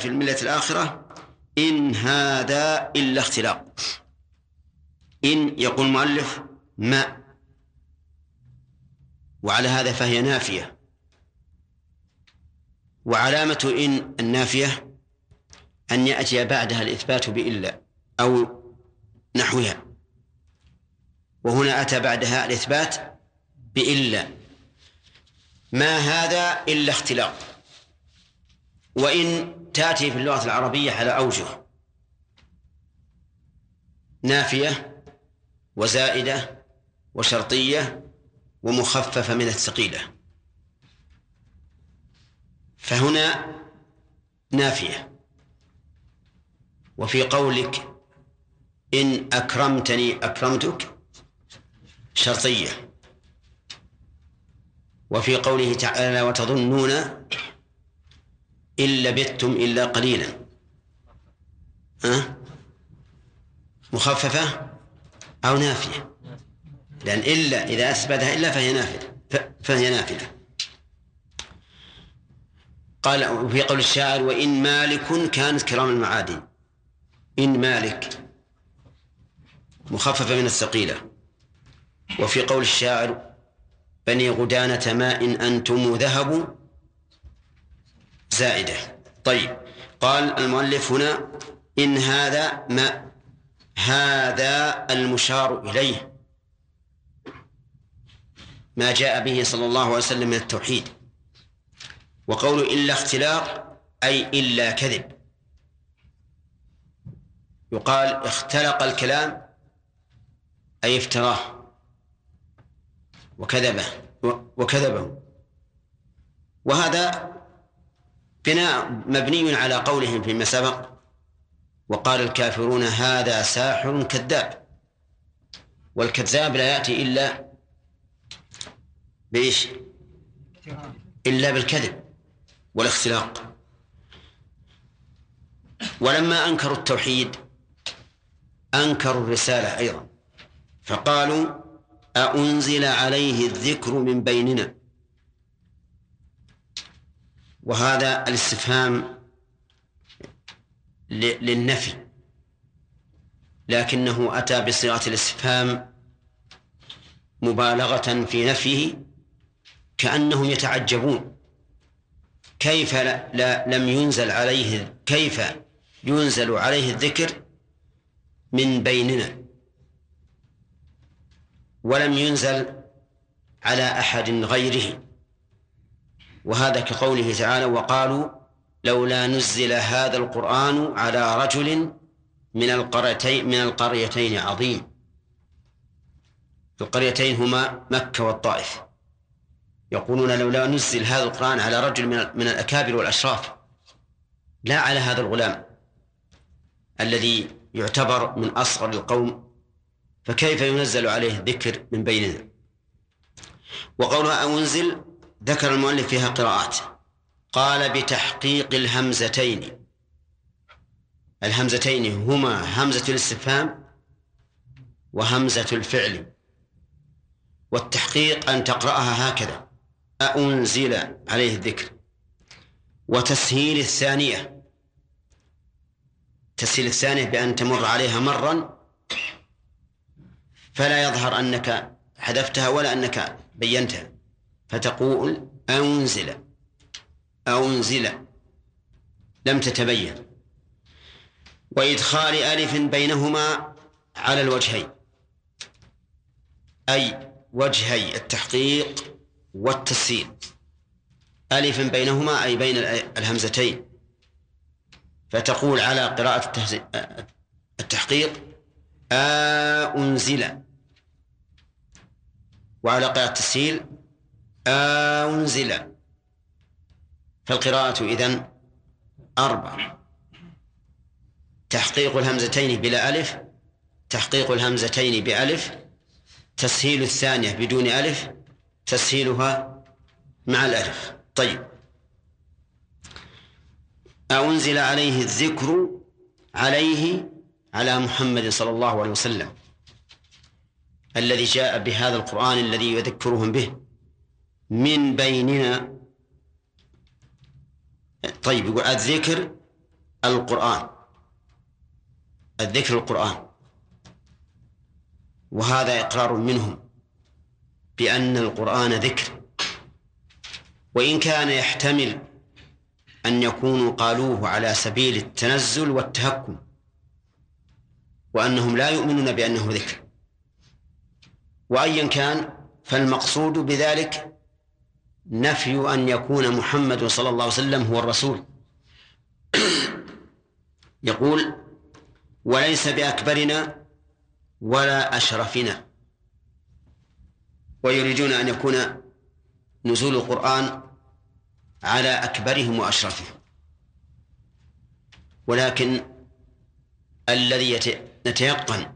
في الملة الآخرة إن هذا إلا اختلاق. إن يقول المؤلف ما. وعلى هذا فهي نافية. وعلامة إن النافية أن يأتي بعدها الإثبات بإلا أو نحوها. وهنا أتى بعدها الإثبات بإلا. ما هذا إلا اختلاق. وإن تأتي في اللغة العربية على أوجه نافية وزائدة وشرطية ومخففة من الثقيلة. فهنا نافية. وفي قولك إن أكرمتني أكرمتك شرطية. وفي قوله تعالى وتظنون إن لبثتم إلا قليلا. أه؟ مخففة أو نافية؟ لأن إلا إذا أثبتها إلا فهي نافلة فهي نافلة قال في قول الشاعر وإن مالك كانت كرام المعادن إن مالك مخففة من الثقيلة. وفي قول الشاعر بني غدانة ما إن أنتم ذهب زائدة. طيب قال المؤلف هنا إن هذا ما هذا المشار إليه. ما جاء به صلى الله عليه وسلم من التوحيد. وقول إلا اختلاق أي إلا كذب. يقال اختلق الكلام أي افتراه. وكذبه وكذبه. وهذا بناء مبني على قولهم فيما سبق وقال الكافرون هذا ساحر كذاب. والكذاب لا يأتي إلا بإيش؟ إلا بالكذب والاختلاق. ولما أنكروا التوحيد أنكروا الرسالة أيضا فقالوا أأنزل عليه الذكر من بيننا؟ وهذا الاستفهام للنفي لكنه أتى بصيغة الاستفهام مبالغة في نفيه كأنهم يتعجبون. كيف لا, لا لم ينزل عليه كيف ينزل عليه الذكر من بيننا؟ ولم ينزل على أحد غيره. وهذا كقوله تعالى وقالوا لولا نزل هذا القرآن على رجل من القريتين من القريتين عظيم. القريتين هما مكة والطائف. يقولون لولا نزل هذا القرآن على رجل من من الأكابر والأشراف. لا على هذا الغلام الذي يعتبر من أصغر القوم. فكيف ينزل عليه الذكر من بيننا؟ وقولها أنزل ذكر المؤلف فيها قراءات. قال بتحقيق الهمزتين. الهمزتين هما همزة الاستفهام وهمزة الفعل. والتحقيق أن تقرأها هكذا. أأنزل عليه الذكر. وتسهيل الثانية. تسهيل الثانية بأن تمر عليها مرا. فلا يظهر أنك حذفتها ولا أنك بينتها. فتقول أنزل أنزل. لم تتبين. وإدخال ألف بينهما على الوجهين. أي وجهي التحقيق والتسهيل ألف بينهما أي بين الهمزتين. فتقول على قراءة التحقيق أنزل. وعلى قراءة التسهيل أنزل. فالقراءة إذن أربع. تحقيق الهمزتين بلا ألف. تحقيق الهمزتين بألف. تسهيل الثانية بدون ألف. تسهيلها مع الألف. طيب. أنزل عليه الذكر عليه على محمد صلى الله عليه وسلم. الذي جاء بهذا القرآن الذي يذكرهم به. من بيننا طيب يقول الذكر القرآن. الذكر القرآن. وهذا إقرار منهم بأن القرآن ذكر. وإن كان يحتمل أن يكونوا قالوه على سبيل التنزل والتهكم وأنهم لا يؤمنون بأنه ذكر. وأيا كان فالمقصود بذلك نفي أن يكون محمد صلى الله عليه وسلم هو الرسول. يقول وليس بأكبرنا ولا أشرفنا. ويريدون أن يكون نزول القرآن على أكبرهم وأشرفهم. ولكن الذي نتيقن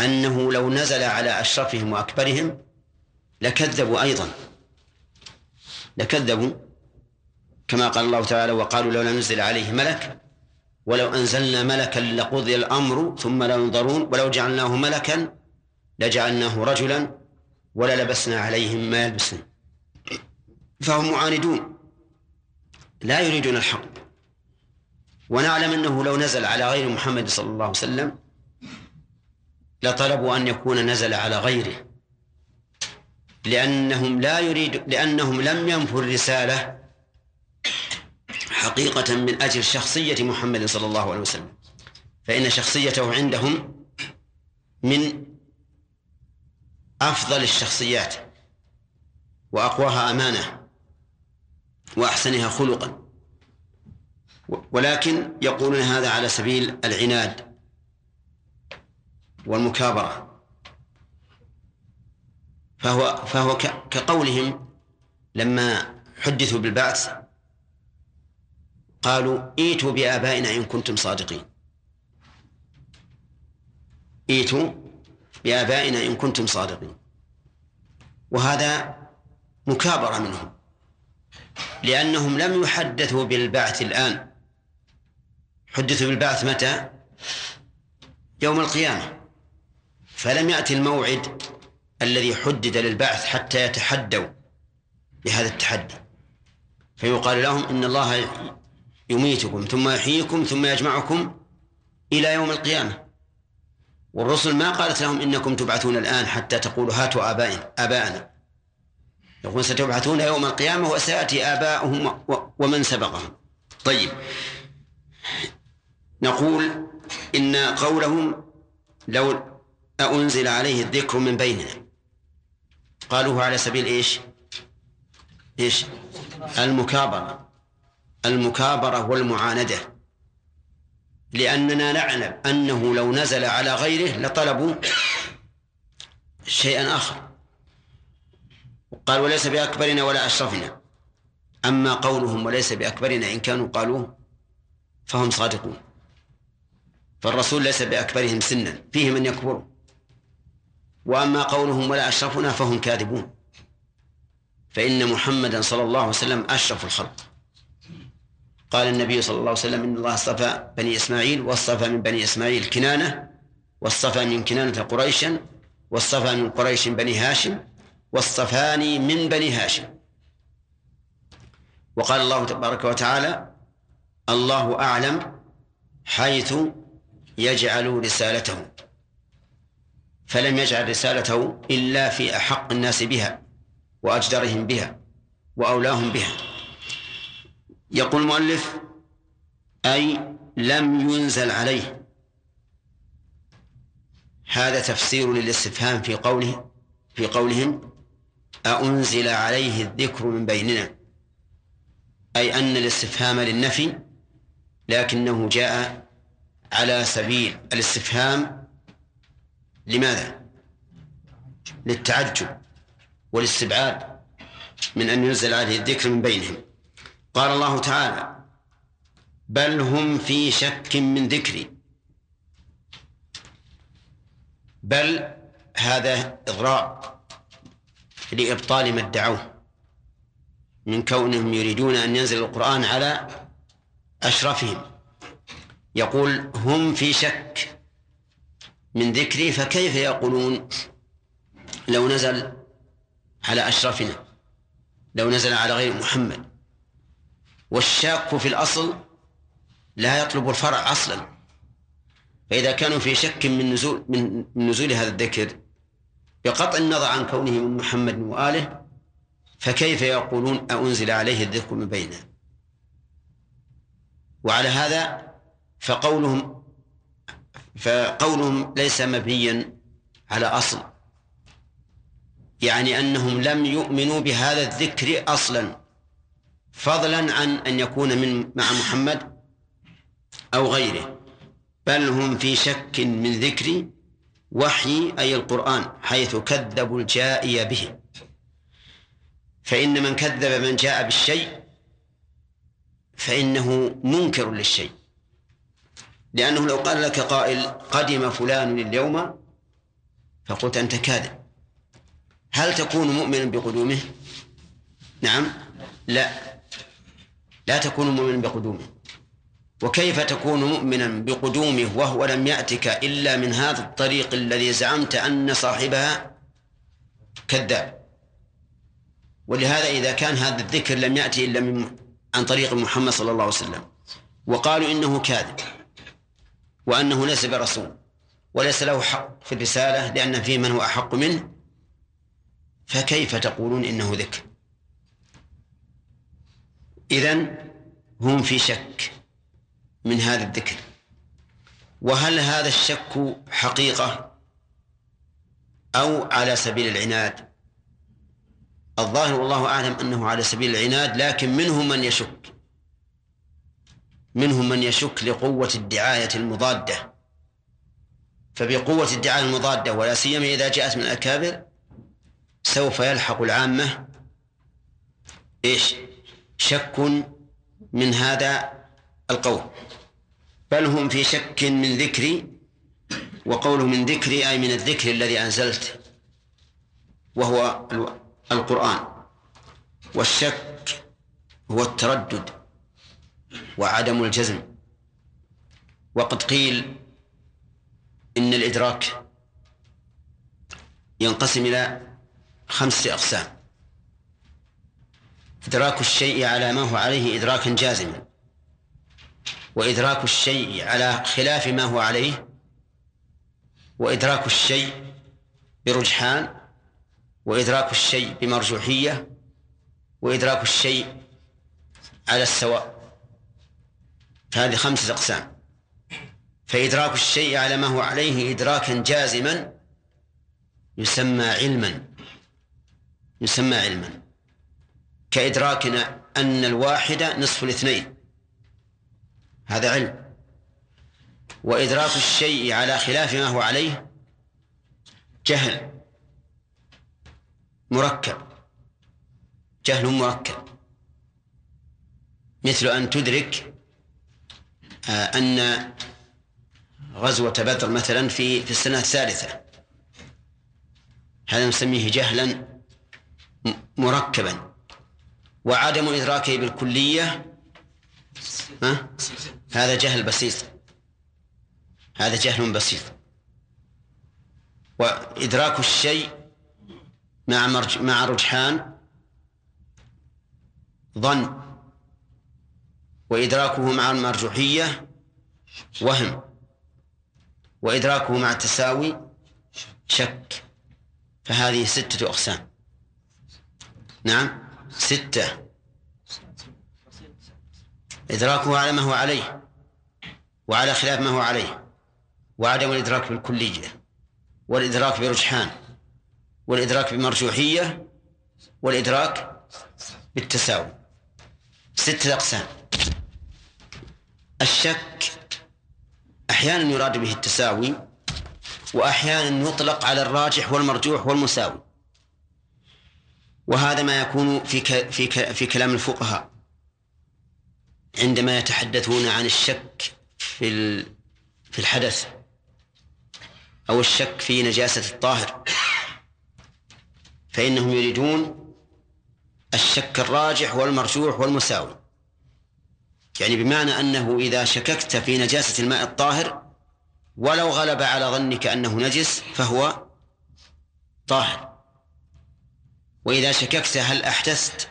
أنه لو نزل على أشرفهم وأكبرهم لكذبوا أيضا. لكذبوا كما قال الله تعالى وقالوا لولا نزل عليه ملك ولو أنزلنا ملكا لقضي الأمر ثم لا ينظرون ولو جعلناه ملكا لجعلناه رجلا وللبسنا عليهم ما يلبسون. فهم معاندون. لا يريدون الحق. ونعلم أنه لو نزل على غير محمد صلى الله عليه وسلم لطلبوا أن يكون نزل على غيره. لأنهم لا يريد لأنهم لم ينفوا الرسالة حقيقة من أجل شخصية محمد صلى الله عليه وسلم. فإن شخصيته عندهم من أفضل الشخصيات وأقواها أمانة وأحسنها خلقا. ولكن يقولون هذا على سبيل العناد والمكابرة. فهو فهو كقولهم لما حدثوا بالبعث قالوا إيتوا بآبائنا إن كنتم صادقين. إيتوا بآبائنا إن كنتم صادقين. وهذا مكابرة منهم لأنهم لم يحدثوا بالبعث الآن. حدثوا بالبعث متى؟ يوم القيامة. فلم يأتي الموعد الذي حدد للبعث حتى يتحدوا بهذا التحدي. فيقال لهم إن الله يميتكم ثم يحييكم ثم يجمعكم إلى يوم القيامة. والرسل ما قالت لهم إنكم تبعثون الآن حتى تقولوا هاتوا آبائنا آباءنا. يقول ستبعثون يوم القيامة وسيأتي آباؤهم ومن سبقهم. طيب. نقول إن قولهم لو أنزل عليه الذكر من بيننا. قالوه على سبيل إيش؟ إيش؟ المكابرة. المكابرة والمعاندة. لأننا نعلم أنه لو نزل على غيره لطلبوا شيئا آخر. قال وليس بأكبرنا ولا أشرفنا. أما قولهم وليس بأكبرنا إن كانوا قالوه فهم صادقون. فالرسول ليس بأكبرهم سنا فيه من يكبر وأما قولهم ولا أشرفنا فهم كاذبون. فإن محمدا صلى الله عليه وسلم أشرف الخلق. قال النبي صلى الله عليه وسلم إن الله اصطفى بني إسماعيل واصطفى من بني إسماعيل كنانة واصطفى من كنانة قريشا واصطفى من قريش بني هاشم واصطفاني من بني هاشم. وقال الله تبارك وتعالى الله أعلم حيث يجعل رسالته. فلم يجعل رسالته إلا في أحق الناس بها وأجدرهم بها وأولاهم بها. يقول المؤلف أي لم ينزل عليه. هذا تفسير للاستفهام في قوله في قولهم أأنزل عليه الذكر من بيننا. أي أن الاستفهام للنفي لكنه جاء على سبيل الاستفهام لماذا؟ للتعجب والاستبعاد من أن ينزل عليه الذكر من بينهم. قال الله تعالى بل هم في شك من ذكري. بل هذا إضراب لإبطال ما ادعوه من كونهم يريدون أن ينزل القرآن على أشرفهم. يقول هم في شك من ذكري فكيف يقولون؟ لو نزل على أشرفنا لو نزل على غير محمد والشاك في الأصل لا يطلب الفرع أصلا. فإذا كانوا في شك من نزول من نزول هذا الذكر بقطع النظر عن كونه من محمد وآله فكيف يقولون أنزل عليه الذكر من بيننا وعلى هذا فقولهم فقولهم ليس مبنيا على أصل. يعني أنهم لم يؤمنوا بهذا الذكر أصلا. فضلا عن أن يكون من مع محمد أو غيره. بل هم في شك من ذكر وحي أي القرآن حيث كذبوا الجائي به. فإن من كذب من جاء بالشيء فإنه منكر للشيء. لأنه لو قال لك قائل قدم فلان اليوم فقلت أنت كاذب. هل تكون مؤمنا بقدومه؟ نعم. لا. لا تكون مؤمنا بقدومه. وكيف تكون مؤمنا بقدومه وهو لم يأتك إلا من هذا الطريق الذي زعمت أن صاحبها كذاب؟ ولهذا إذا كان هذا الذكر لم يأتي إلا من عن طريق محمد صلى الله عليه وسلم. وقالوا إنه كاذب. وأنه ليس برسول وليس له حق في الرسالة لأن فيه من هو أحق منه. فكيف تقولون إنه ذكر؟ إذن هم في شك من هذا الذكر. وهل هذا الشك حقيقة أو على سبيل العناد؟ الظاهر والله أعلم أنه على سبيل العناد لكن منهم من يشك. منهم من يشك لقوة الدعاية المضادة. فبقوة الدعاية المضادة ولا سيما إذا جاءت من الأكابر سوف يلحق العامة إيش؟ شك من هذا القول. بل هم في شك من ذكري وقوله من ذكري أي من الذكر الذي أنزلت وهو القرآن. والشك هو التردد. وعدم الجزم. وقد قيل إن الإدراك ينقسم إلى خمسة أقسام. إدراك الشيء على ما هو عليه إدراكا جازما وإدراك الشيء على خلاف ما هو عليه وإدراك الشيء برجحان وإدراك الشيء بمرجوحية وإدراك الشيء على السواء. فهذه خمسة أقسام. فإدراك الشيء على ما هو عليه إدراكا جازما يسمى علما. يسمى علما. كإدراكنا أن الواحد نصف الاثنين. هذا علم. وإدراك الشيء على خلاف ما هو عليه جهل. مركب. جهل مركب. مثل أن تدرك أن غزوة بدر مثلا في في السنة الثالثة. هذا نسميه جهلا مركبا. وعدم إدراكه بالكلية ها؟ هذا جهل بسيط. هذا جهل بسيط. وإدراك الشيء مع مع رجحان ظن. وإدراكه مع المرجوحية وهم. وإدراكه مع التساوي شك. فهذه ستة أقسام. نعم ستة. إدراكه على ما هو عليه وعلى خلاف ما هو عليه وعدم الإدراك بالكلية والإدراك برجحان والإدراك بمرجوحية والإدراك بالتساوي. ستة أقسام. الشك أحيانا يراد به التساوي وأحيانا يطلق على الراجح والمرجوح والمساوي. وهذا ما يكون في في في كلام الفقهاء. عندما يتحدثون عن الشك في في الحدث أو الشك في نجاسة الطاهر فإنهم يريدون الشك الراجح والمرجوح والمساوي. يعني بمعنى أنه إذا شككت في نجاسة الماء الطاهر ولو غلب على ظنك أنه نجس فهو طاهر. وإذا شككت هل أحدثت؟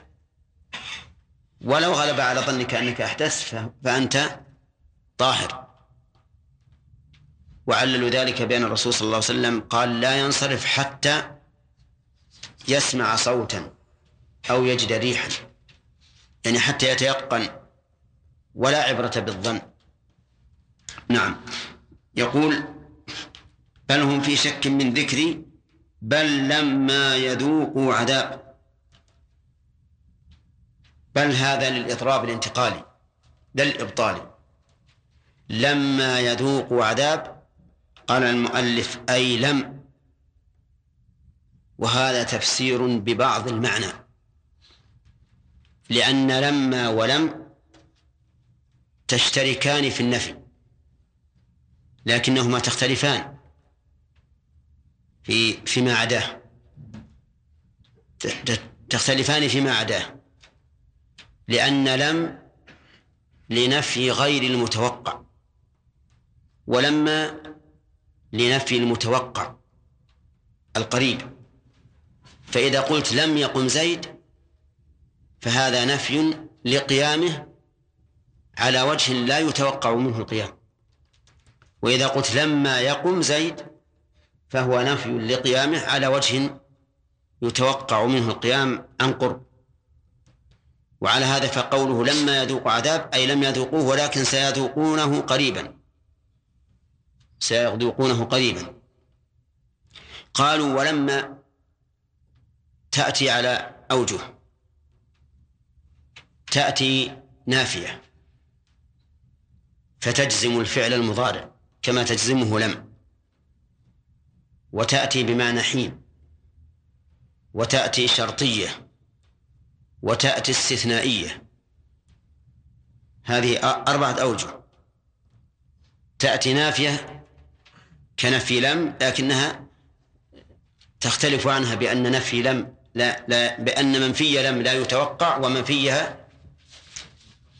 ولو غلب على ظنك أنك أحدثت فأنت طاهر. وعللوا ذلك بأن الرسول صلى الله عليه وسلم قال لا ينصرف حتى يسمع صوتا أو يجد ريحا. يعني حتى يتيقن ولا عبرة بالظن. نعم. يقول بل هم في شك من ذكري بل لما يذوقوا عذاب. بل هذا للإضراب الانتقالي لا الإبطالي لما يذوقوا عذاب قال المؤلف أي لم. وهذا تفسير ببعض المعنى. لأن لما ولم تشتركان في النفي لكنهما تختلفان في فيما عداه. تختلفان فيما عداه لأن لم لنفي غير المتوقع ولما لنفي المتوقع القريب. فإذا قلت لم يقم زيد فهذا نفي لقيامه على وجه لا يتوقع منه القيام. وإذا قلت لما يقم زيد فهو نفي لقيامه على وجه يتوقع منه القيام عن قرب. وعلى هذا فقوله لما يذوق عذاب أي لم يذوقوه ولكن سيذوقونه قريبا. سيذوقونه قريبا. قالوا ولما تأتي على أوجه تأتي نافية. فتجزم الفعل المضارع كما تجزمه لم. وتأتي بمعنى حين وتأتي شرطية. وتأتي استثنائية. هذه أربعة أوجه. تأتي نافية كنفي لم لكنها تختلف عنها بأن نفي لم لا, لا بأن منفي لم لا يتوقع ومنفيها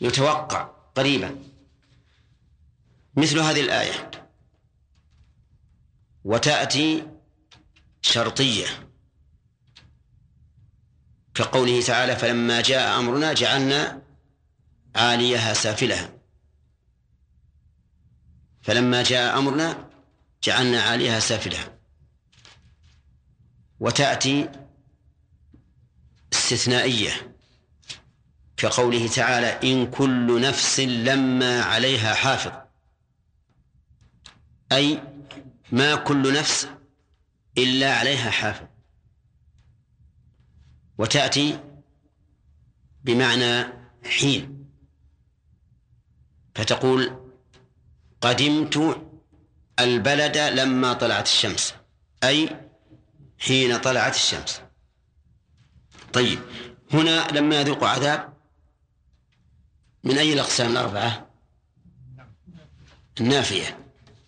يتوقع قريبا. مثل هذه الآية. وتأتي شرطية. كقوله تعالى فلما جاء أمرنا جعلنا عاليها سافلها. فلما جاء أمرنا جعلنا عاليها سافلها. وتأتي استثنائية. كقوله تعالى إن كل نفس لما عليها حافظ. أي ما كل نفس إلا عليها حافظ. وتأتي بمعنى حين. فتقول قدمت البلد لما طلعت الشمس. أي حين طلعت الشمس. طيب هنا لما يذوق عذاب من أي الأقسام الأربعة؟ النافية.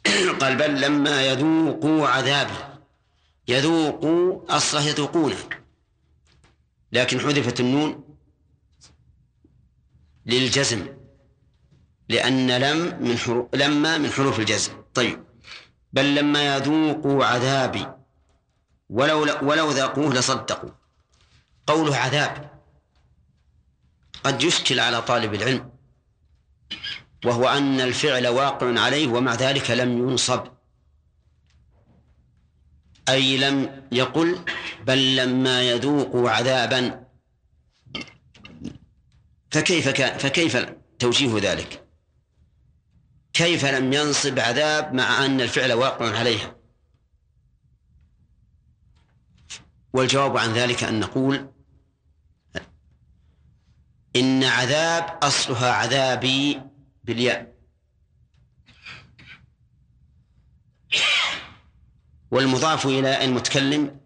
قال بل لما يذوقوا عذابي يذوقوا أصله يذوقونه. لكن حذفت النون للجزم لأن لم من حروف لما من حروف الجزم. طيب. بل لما يذوقوا عذابي ولو ولو ذاقوه لصدقوا. قوله عذاب قد يشكل على طالب العلم. وهو أن الفعل واقع عليه ومع ذلك لم ينصب أي لم يقل بل لما يذوقوا عذابا فكيف فكيف توجيه ذلك؟ كيف لم ينصب عذاب مع أن الفعل واقع عليها؟ والجواب عن ذلك أن نقول إن عذاب أصلها عذابي بالياء. والمضاف إلى المتكلم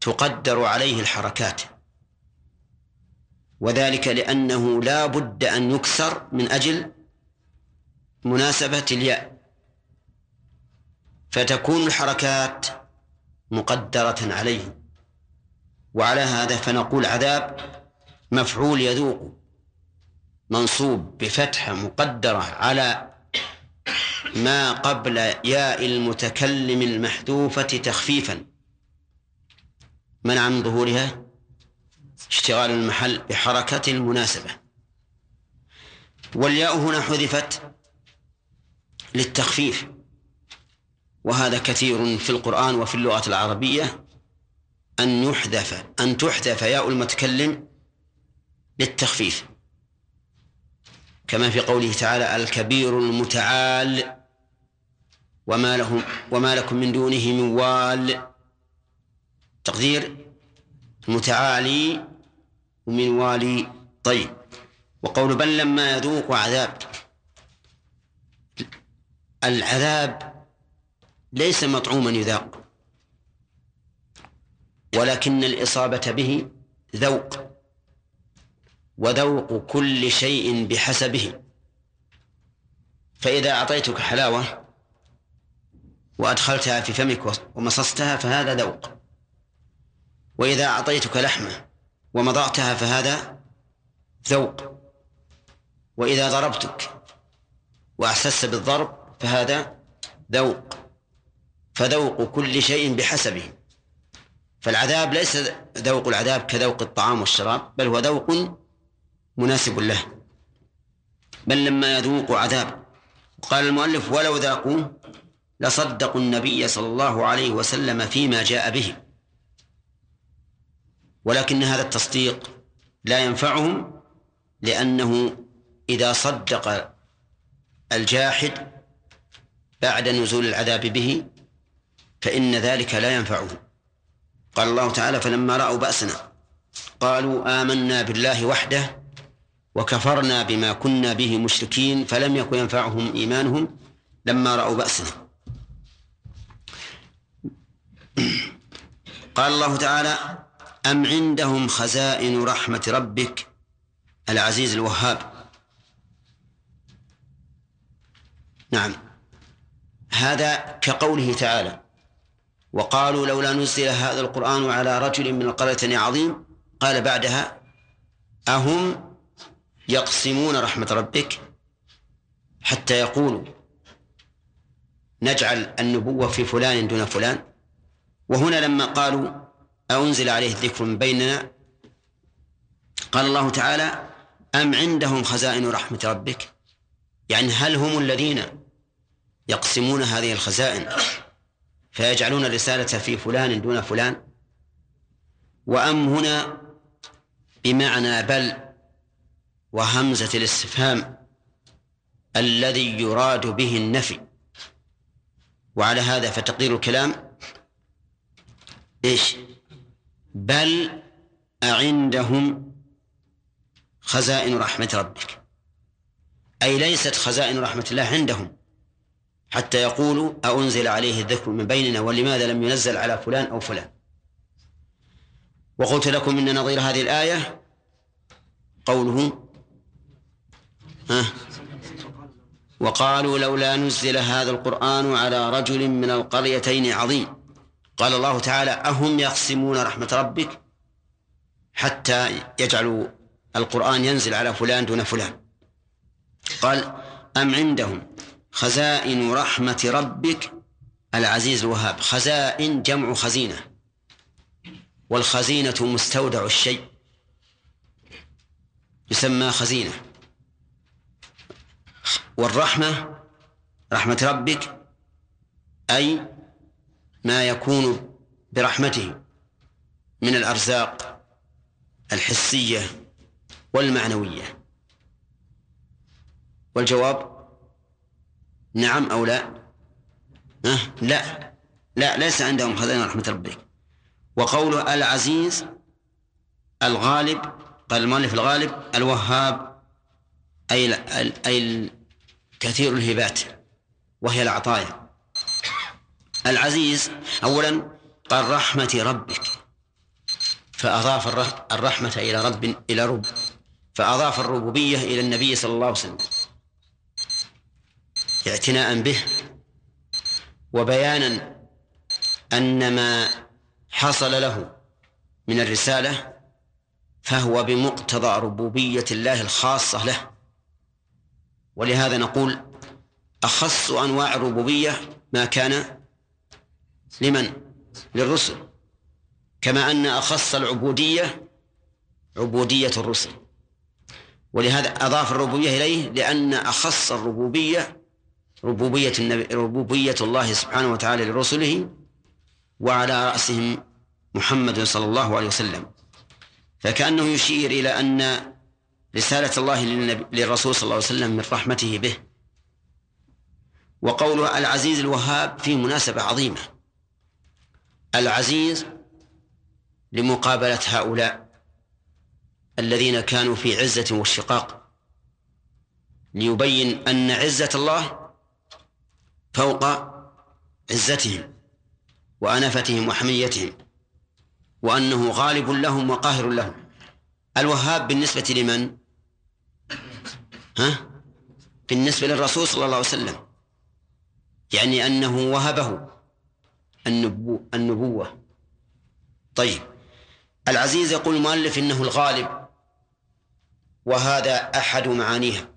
تقدر عليه الحركات. وذلك لأنه لا بد أن يكسر من أجل مناسبة الياء. فتكون الحركات مقدرة عليه. وعلى هذا فنقول عذاب مفعول يذوق. منصوب بفتحة مقدرة على ما قبل ياء المتكلم المحذوفة تخفيفا. منع من ظهورها؟ اشتغال المحل بحركة المناسبة. والياء هنا حذفت للتخفيف وهذا كثير في القرآن وفي اللغة العربية. أن يحذف أن تحذف ياء المتكلم للتخفيف. كما في قوله تعالى الكبير المتعال وما لهم وما لكم من دونه من وال. تقدير متعالي ومن والي. طيب. وقول بل لما يذوق عذاب. العذاب ليس مطعوما يذاق ولكن الإصابة به ذوق. وذوق كل شيء بحسبه. فإذا أعطيتك حلاوة وأدخلتها في فمك ومصصتها فهذا ذوق. وإذا أعطيتك لحمة ومضغتها فهذا ذوق. وإذا ضربتك وأحسست بالضرب فهذا ذوق. فذوق كل شيء بحسبه. فالعذاب ليس ذوق العذاب كذوق الطعام والشراب بل هو ذوق مناسب له. بل لما يذوقوا عذاب. قال المؤلف ولو ذاقوه لصدقوا النبي صلى الله عليه وسلم فيما جاء به. ولكن هذا التصديق لا ينفعهم لأنه إذا صدق الجاحد بعد نزول العذاب به فإن ذلك لا ينفعه. قال الله تعالى فلما رأوا بأسنا قالوا آمنا بالله وحده وكفرنا بما كنا به مشركين فلم يكن ينفعهم إيمانهم لما رأوا بأسنا. قال الله تعالى أم عندهم خزائن رحمة ربك؟ العزيز الوهاب. نعم. هذا كقوله تعالى وقالوا لولا نزل هذا القرآن على رجل من القرية عظيم قال بعدها أهم يقسمون رحمة ربك حتى يقولوا نجعل النبوة في فلان دون فلان. وهنا لما قالوا أنزل عليه من بيننا قال الله تعالى أم عندهم خزائن رحمة ربك؟ يعني هل هم الذين يقسمون هذه الخزائن فيجعلون الرسالة في فلان دون فلان؟ وأم هنا بمعنى بل وهمزة الاستفهام الذي يراد به النفي. وعلى هذا فتقدير الكلام. إيش؟ بل أعندهم خزائن رحمة ربك. أي ليست خزائن رحمة الله عندهم. حتى يقولوا أأنزل عليه الذكر من بيننا ولماذا لم ينزل على فلان أو فلان. وقلت لكم إن نظير هذه الآية قوله ها؟ وقالوا لولا نزل هذا القرآن على رجل من القريتين عظيم. قال الله تعالى أهم يقسمون رحمة ربك حتى يجعلوا القرآن ينزل على فلان دون فلان. قال أم عندهم خزائن رحمة ربك؟ العزيز الوهاب خزائن جمع خزينة والخزينة مستودع الشيء يسمى خزينة. والرحمة رحمة ربك أي ما يكون برحمته من الأرزاق الحسية والمعنوية. والجواب نعم أو لا؟ أه؟ لا. لا ليس عندهم خزائن رحمة ربك. وقوله العزيز الغالب قال المؤلف الغالب الوهاب أي أي كثير الهبات وهي العطايا. العزيز أولا قال رحمة ربك فأضاف الرحمة إلى رب إلى رب. فأضاف الربوبية إلى النبي صلى الله عليه وسلم. اعتناء به وبيانا أن ما حصل له من الرسالة فهو بمقتضى ربوبية الله الخاصة له. ولهذا نقول أخص أنواع الربوبية ما كان لمن؟ للرسل. كما أن أخص العبودية عبودية الرسل. ولهذا أضاف الربوبية إليه لأن أخص الربوبية ربوبية النبي ربوبية الله سبحانه وتعالى لرسله وعلى رأسهم محمد صلى الله عليه وسلم. فكأنه يشير إلى أن رسالة الله للرسول صلى الله عليه وسلم من رحمته به. وقوله العزيز الوهاب فيه مناسبة عظيمة. العزيز لمقابلة هؤلاء الذين كانوا في عزة واشتقاق ليبين أن عزة الله فوق عزتهم وأنفتهم وحميتهم وأنه غالب لهم وقاهر لهم. الوهاب بالنسبة لمن؟ ها؟ بالنسبة للرسول صلى الله عليه وسلم. يعني أنه وهبه النبو النبوة. طيب. العزيز يقول المؤلف إنه الغالب وهذا أحد معانيها.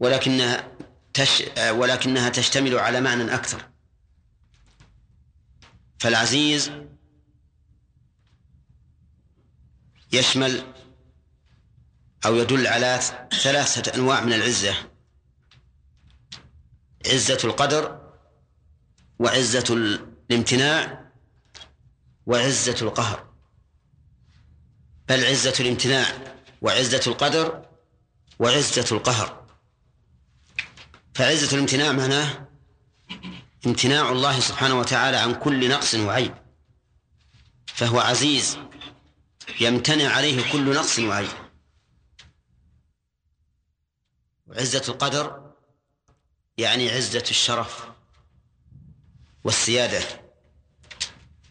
ولكنها تش ولكنها تشتمل على معنى أكثر. فالعزيز يشمل أو يدل على ثلاثة أنواع من العزة. عزة القدر وعزة الامتناع وعزة القهر. بل عزة الامتناع وعزة القدر وعزة القهر. فعزة الامتناع معناه امتناع الله سبحانه وتعالى عن كل نقص وعيب. فهو عزيز يمتنع عليه كل نقص وعيب. وعزة القدر يعني عزة الشرف والسيادة.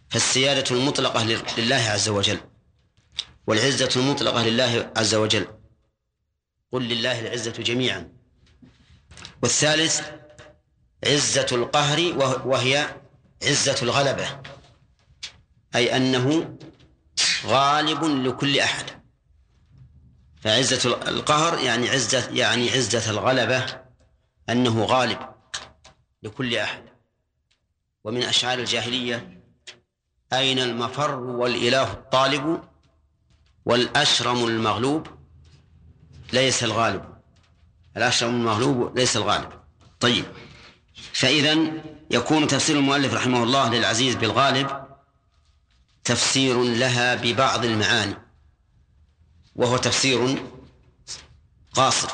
فالسيادة المطلقة لله عز وجل والعزة المطلقة لله عز وجل. قل لله العزة جميعا. والثالث عزة القهر وهي عزة الغلبة أي أنه غالب لكل أحد. فعزة القهر يعني عزة يعني عزة الغلبة أنه غالب لكل أحد. ومن أشعار الجاهلية أين المفر والإله الطالب والأشرم المغلوب؟ ليس الغالب. الأشرم المغلوب ليس الغالب. طيب. فإذا يكون تفسير المؤلف رحمه الله للعزيز بالغالب تفسير لها ببعض المعاني. وهو تفسير قاصر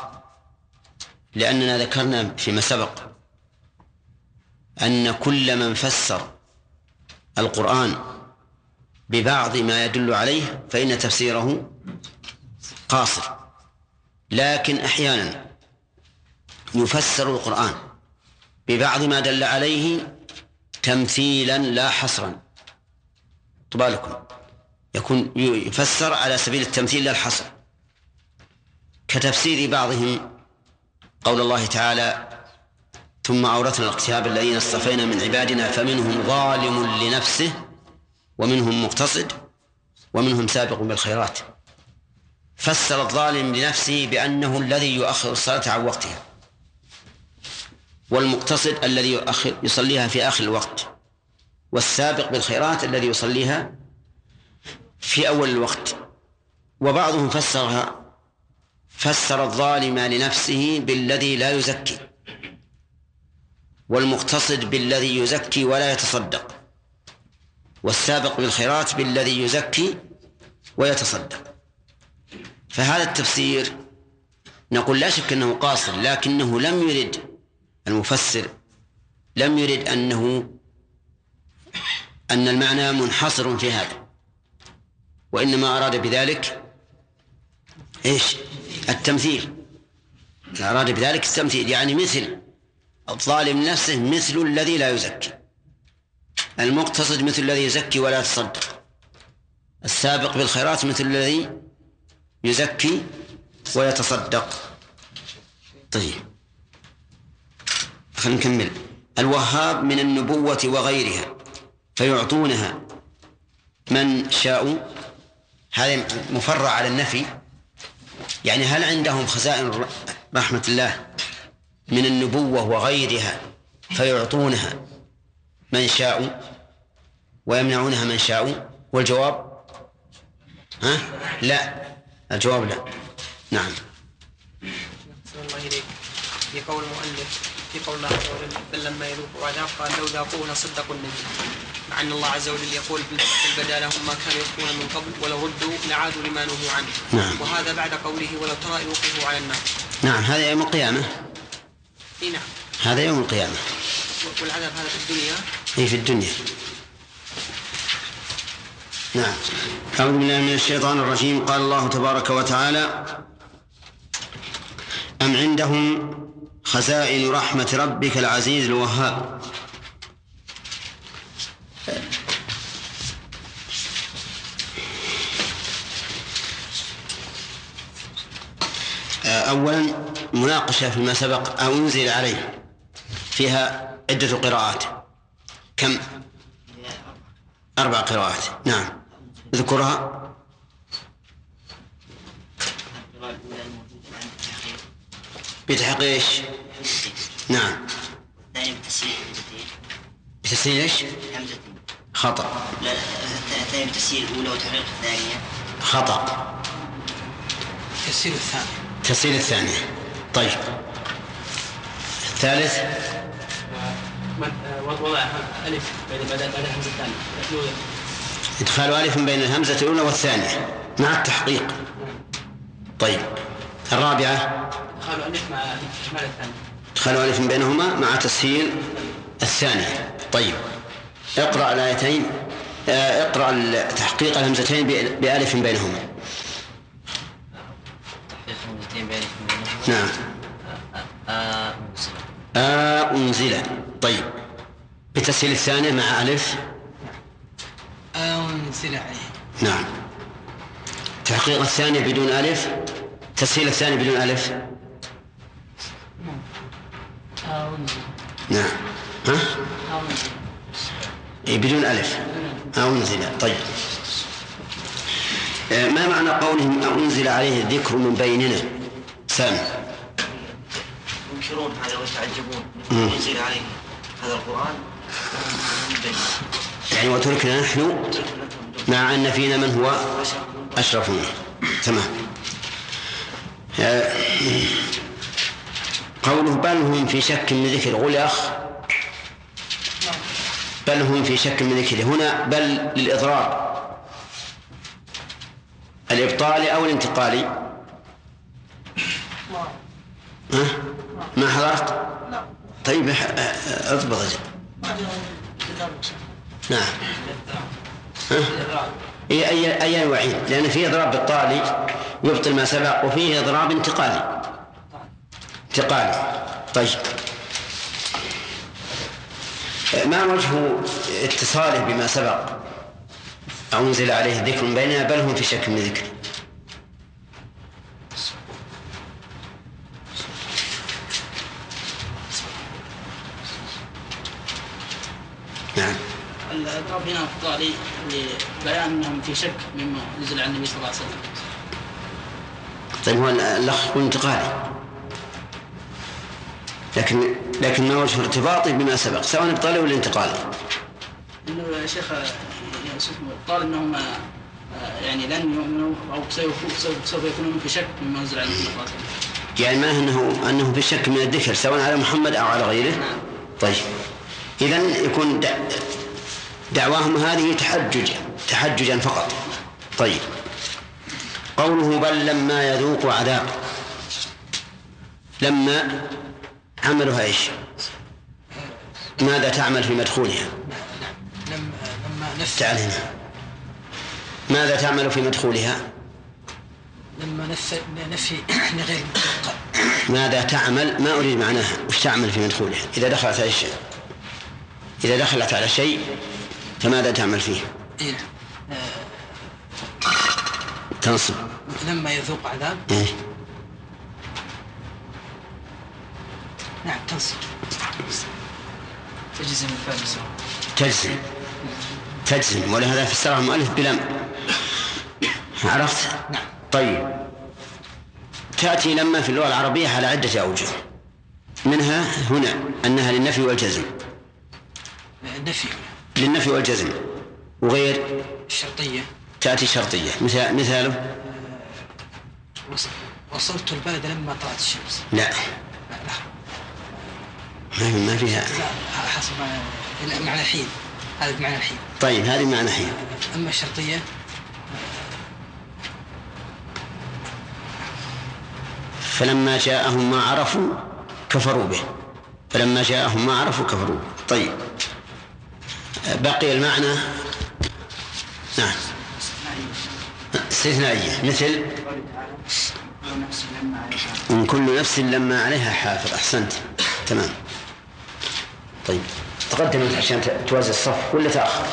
لأننا ذكرنا فيما سبق أن كل من فسر القرآن ببعض ما يدل عليه فإن تفسيره قاصر. لكن أحيانا يفسر القرآن ببعض ما دل عليه تمثيلا لا حصرا. بالكم يكون يفسر على سبيل التمثيل لا الحصر كتفسير بعضهم قول الله تعالى ثم أورثنا الكتاب الذين اصطفينا من عبادنا فمنهم ظالم لنفسه ومنهم مقتصد ومنهم سابق بالخيرات. فسر الظالم لنفسه بأنه الذي يؤخر الصلاة عن وقتها والمقتصد الذي يصليها في آخر الوقت والسابق بالخيرات الذي يصليها في أول الوقت. وبعضهم فسرها فسر الظالم لنفسه بالذي لا يزكي والمقتصد بالذي يزكي ولا يتصدق والسابق بالخيرات بالذي يزكي ويتصدق. فهذا التفسير نقول لا شك أنه قاصر لكنه لم يرد المفسر لم يرد أنه أن المعنى منحصر في هذا. وإنما أراد بذلك إيش؟ التمثيل. أراد بذلك التمثيل يعني مثل الظالم نفسه مثل الذي لا يزكي. المقتصد مثل الذي يزكي ولا يتصدق. السابق بالخيرات مثل الذي يزكي ويتصدق. طيب. خلينا نكمل. الوهاب من النبوة وغيرها فيعطونها. من شاءوا هذا مفرع على النفي. يعني هل عندهم خزائن رحمة الله من النبوة وغيرها فيعطونها من شاءوا ويمنعونها من شاءوا؟ والجواب؟ ها؟ لا. الجواب لا. نعم. في قول المؤلف في قول الله عز وجل بل لما يذوقوا عذاب قال لو ذاقوه لصدقوا النبي. مع ان الله عز وجل يقول بل بدا لهم ما كانوا يخفون من قبل ولو ردوا لعادوا لما نهوا عنه. نعم. وهذا بعد قوله ولو ترى إذ وقفوا على النار. نعم هذا يوم القيامة. إي نعم. هذا يوم القيامة. والعذاب هذا في الدنيا؟ أي في الدنيا. نعم. أعوذ بالله من الشيطان الرجيم. قال الله تبارك وتعالى أم عندهم خزائن رحمة ربك العزيز الوهاب؟ أولا مناقشة فيما سبق أو أنزل عليه فيها عدة قراءات. كم؟ أربع قراءات. نعم. اذكرها. بتحقيق إيش؟ نعم. الثاني بتسهيل إيش؟ همزتين خطأ. لا الثاني بتسهيل الأولى وتحقيق الثانية. خطأ. تفسير الثاني. تسهيل الثانية طيب. الثالث. وضع الف بعد الهمزه الثانية إدخال ألف بين الهمزة الأولى والثانية مع التحقيق. طيب. الرابعة. قالوا الف مع اكمال الثاني إدخال ألف بينهما مع تسهيل الثانية. طيب. اقرأ الآيتين آه، اقرأ تحقيق الهمزتين بألف بينهما تحقيق همزتين بين نعم. آه آ أنزل. طيب. بتسهيل الثانية مع ألف. أنزل عليه. نعم. تحقيق الثانية بدون ألف. تسهيل الثاني بدون ألف. نعم. ها؟ إيه بدون ألف. أنزل. طيب. آه، ما معنى قولهم أنزل عليه الذكر من بيننا؟ سام ينكرون هذا ويتعجبون. ينزل عليه هذا القرآن. يعني وتركنا نحن مع أن فينا من هو؟ أشرف منه. تمام. آه، قوله بل هم في شك من ذكر غلخ بل هم في شك من ذكره هنا بل للإضرار. الإبطالي أو الانتقالي ها؟ ما حضرت طيب ح- آه، أضبط أجل. نعم. ها؟ أي أي أي وعيد؟ لأن فيه إضراب بالطالي يبطل ما سبق وفيه إضراب انتقالي. انتقالي. طيب. ما وجه اتصاله بما سبق؟ أنزل عليه ذكر بيننا بل هم في شك من ذكر نعم هنا لبيان أنهم في شك مما نزل على النبي صلى الله عليه وسلم. طيب هو الأخ يكون انتقالي لكن لكن ما وجه ارتباطه بما سبق سواء ابطالي ولا انتقالي. إنه يا شيخ قال إنهم آه، يعني لن يؤمنوا أو سوف يكونون في شك مما نزل على النبي صلى الله عليه وسلم. يعني ما انه أنه في شك من الذكر سواء على محمد أو على غيره؟ نعم. طيب. اذا يكون دعواهم هذه تحججا تحججا فقط. طيب. قوله بل لما يذوق عذاب. لما عملها إيش؟ ماذا تعمل في مدخولها؟ لما لما نفي تعال هنا. ماذا تعمل في مدخولها؟ لما نفي نفي لغير. ماذا تعمل؟ ما أريد معناها. وش تعمل في مدخولها؟ إذا دخلت على شيء. إذا دخلت على شيء فماذا تعمل فيه؟ إيه. تنصب. لما يذوق عذاب؟ إيه؟ نعم تنصب. تجزم الفعل تجزم. تجزم. ولهذا فسرها المؤلف بلم. عرفت؟ نعم. طيب. تأتي لما في اللغة العربية على عدة أوجه. منها هنا أنها للنفي والجزم. نفي. للنفي والجزم. وغير الشرطية. تأتي شرطية مثال مثاله. وصلت البلد لما طلعت الشمس. لا. ما ما فيها. لا حسب معنى الحين. هذا بمعنى الحين. طيب هذه معنى حين أما الشرطية؟ فلما جاءهم ما عرفوا كفروا به. فلما جاءهم ما عرفوا كفروا به. طيب. بقي المعنى؟ نعم. استثنائية. مثل؟ من كل نفس لما عليها حافظ. أحسنت. تمام. طيب. تقدم عشان توازي الصف ولا تأخر؟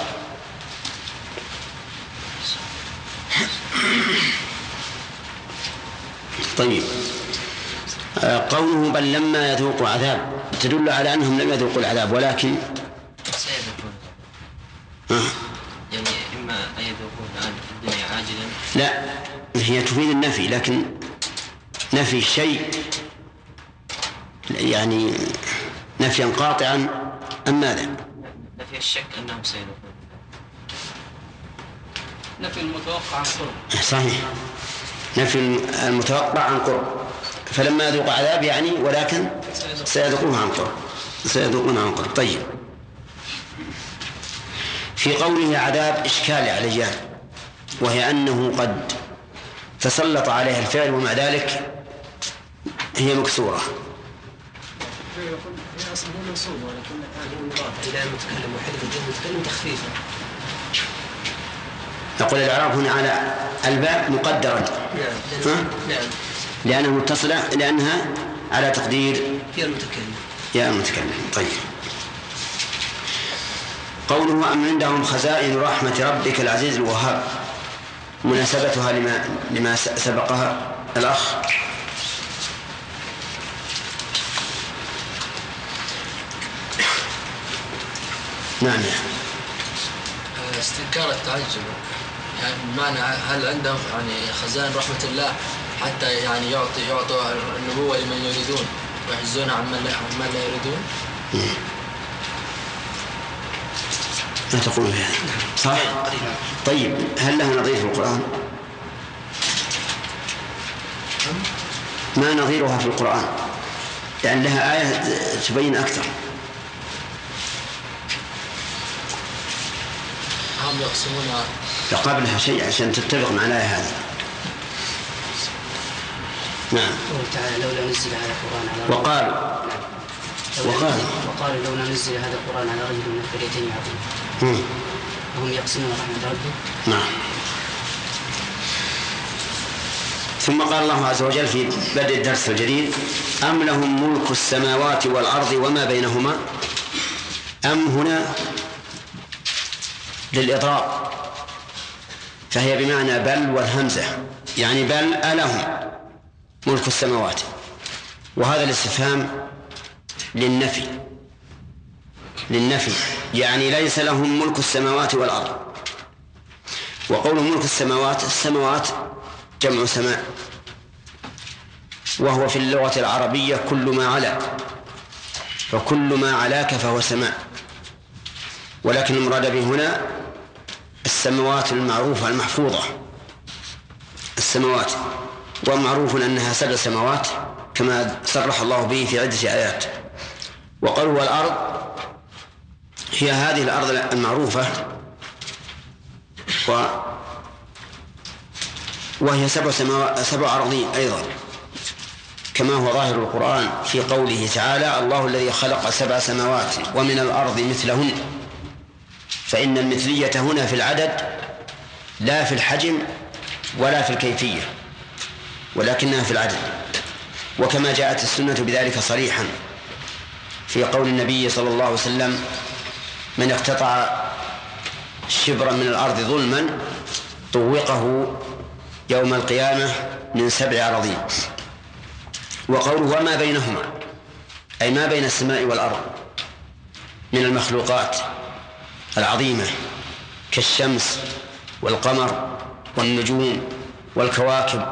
طيب. آه، قوله بل لما يذوقوا عذاب تدل على أنهم لم يذوقوا العذاب ولكن يعني إما أن الآن في الدنيا عاجلا؟ لا هي تفيد النفي لكن نفي الشيء يعني نفيا قاطعا أم ماذا؟ نفي الشك أنهم سيذوقون نفي المتوقع عن قرب. صحيح. نفي المتوقع عن قرب. فلما يذوق عذاب يعني ولكن سيذوقوه عن قرب. سيذوقون عن قرب. طيب. في قوله عذاب إشكال عليان وهي أنه قد تسلط عليها الفعل ومع ذلك هي مكسورة. هو منصوب ولكن هذه المتكلم وحذف المتكلم تخفيفا نقول الإعراب هنا على الباء مقدرا. نعم ها؟ نعم لأنها متصلة لأنها على تقدير هي المتكلم. يا المتكلم. طيب. قوله أم عندهم خزائن رحمة ربك العزيز الوهاب مناسبتها لما لما سبقها الأخ. نعم. استنكار التعجب. يعني بمعنى هل عندهم يعني خزائن رحمة الله حتى يعني يعطي يعطوا النبوة لمن يريدون ويحجزون عن من لا, يريدون؟ ما تقول في هذا صح؟ طيب هل لها نظير في القرآن؟ ما نظيرها في القرآن؟ يعني لها آية تبين أكثر. هم يقسمون فقبلها شيء عشان تتفق مع الآية هذه. نعم. تعالى لولا نزل هذا القرآن على وقالوا لولا وقالوا. نزل- وقالوا لولا نزل هذا القرآن على رجل من القريتين عظيم. وهم يقسمون رحمة ربه نعم. ثم قال الله عز وجل في بدء الدرس الجديد أم لهم ملك السماوات والأرض وما بينهما؟ أم هنا للإضراب. فهي بمعنى بل والهمزة. يعني بل ألهم ملك السماوات. وهذا الاستفهام للنفي. للنفي يعني ليس لهم ملك السماوات والأرض. وقول ملك السماوات السماوات جمع سماء. وهو في اللغة العربية كل ما علا فكل ما علاك فهو سماء. ولكن المراد به هنا السماوات المعروفة المحفوظة. السماوات ومعروف أنها سبع سماوات كما صرح الله به في عدة آيات. وقوله والأرض هي هذه الأرض المعروفة. و وهي سبع سماوات سبع أراضين أيضا. كما هو ظاهر القرآن في قوله تعالى الله الذي خلق سبع سماوات ومن الأرض مثلهن. فإن المثلية هنا في العدد لا في الحجم ولا في الكيفية ولكنها في العدد. وكما جاءت السنة بذلك صريحا في قول النبي صلى الله عليه وسلم من اقتطع شبرا من الأرض ظلما طوقه يوم القيامة من سبع أراضين. وقوله وما بينهما أي ما بين السماء والأرض من المخلوقات العظيمة كالشمس والقمر والنجوم والكواكب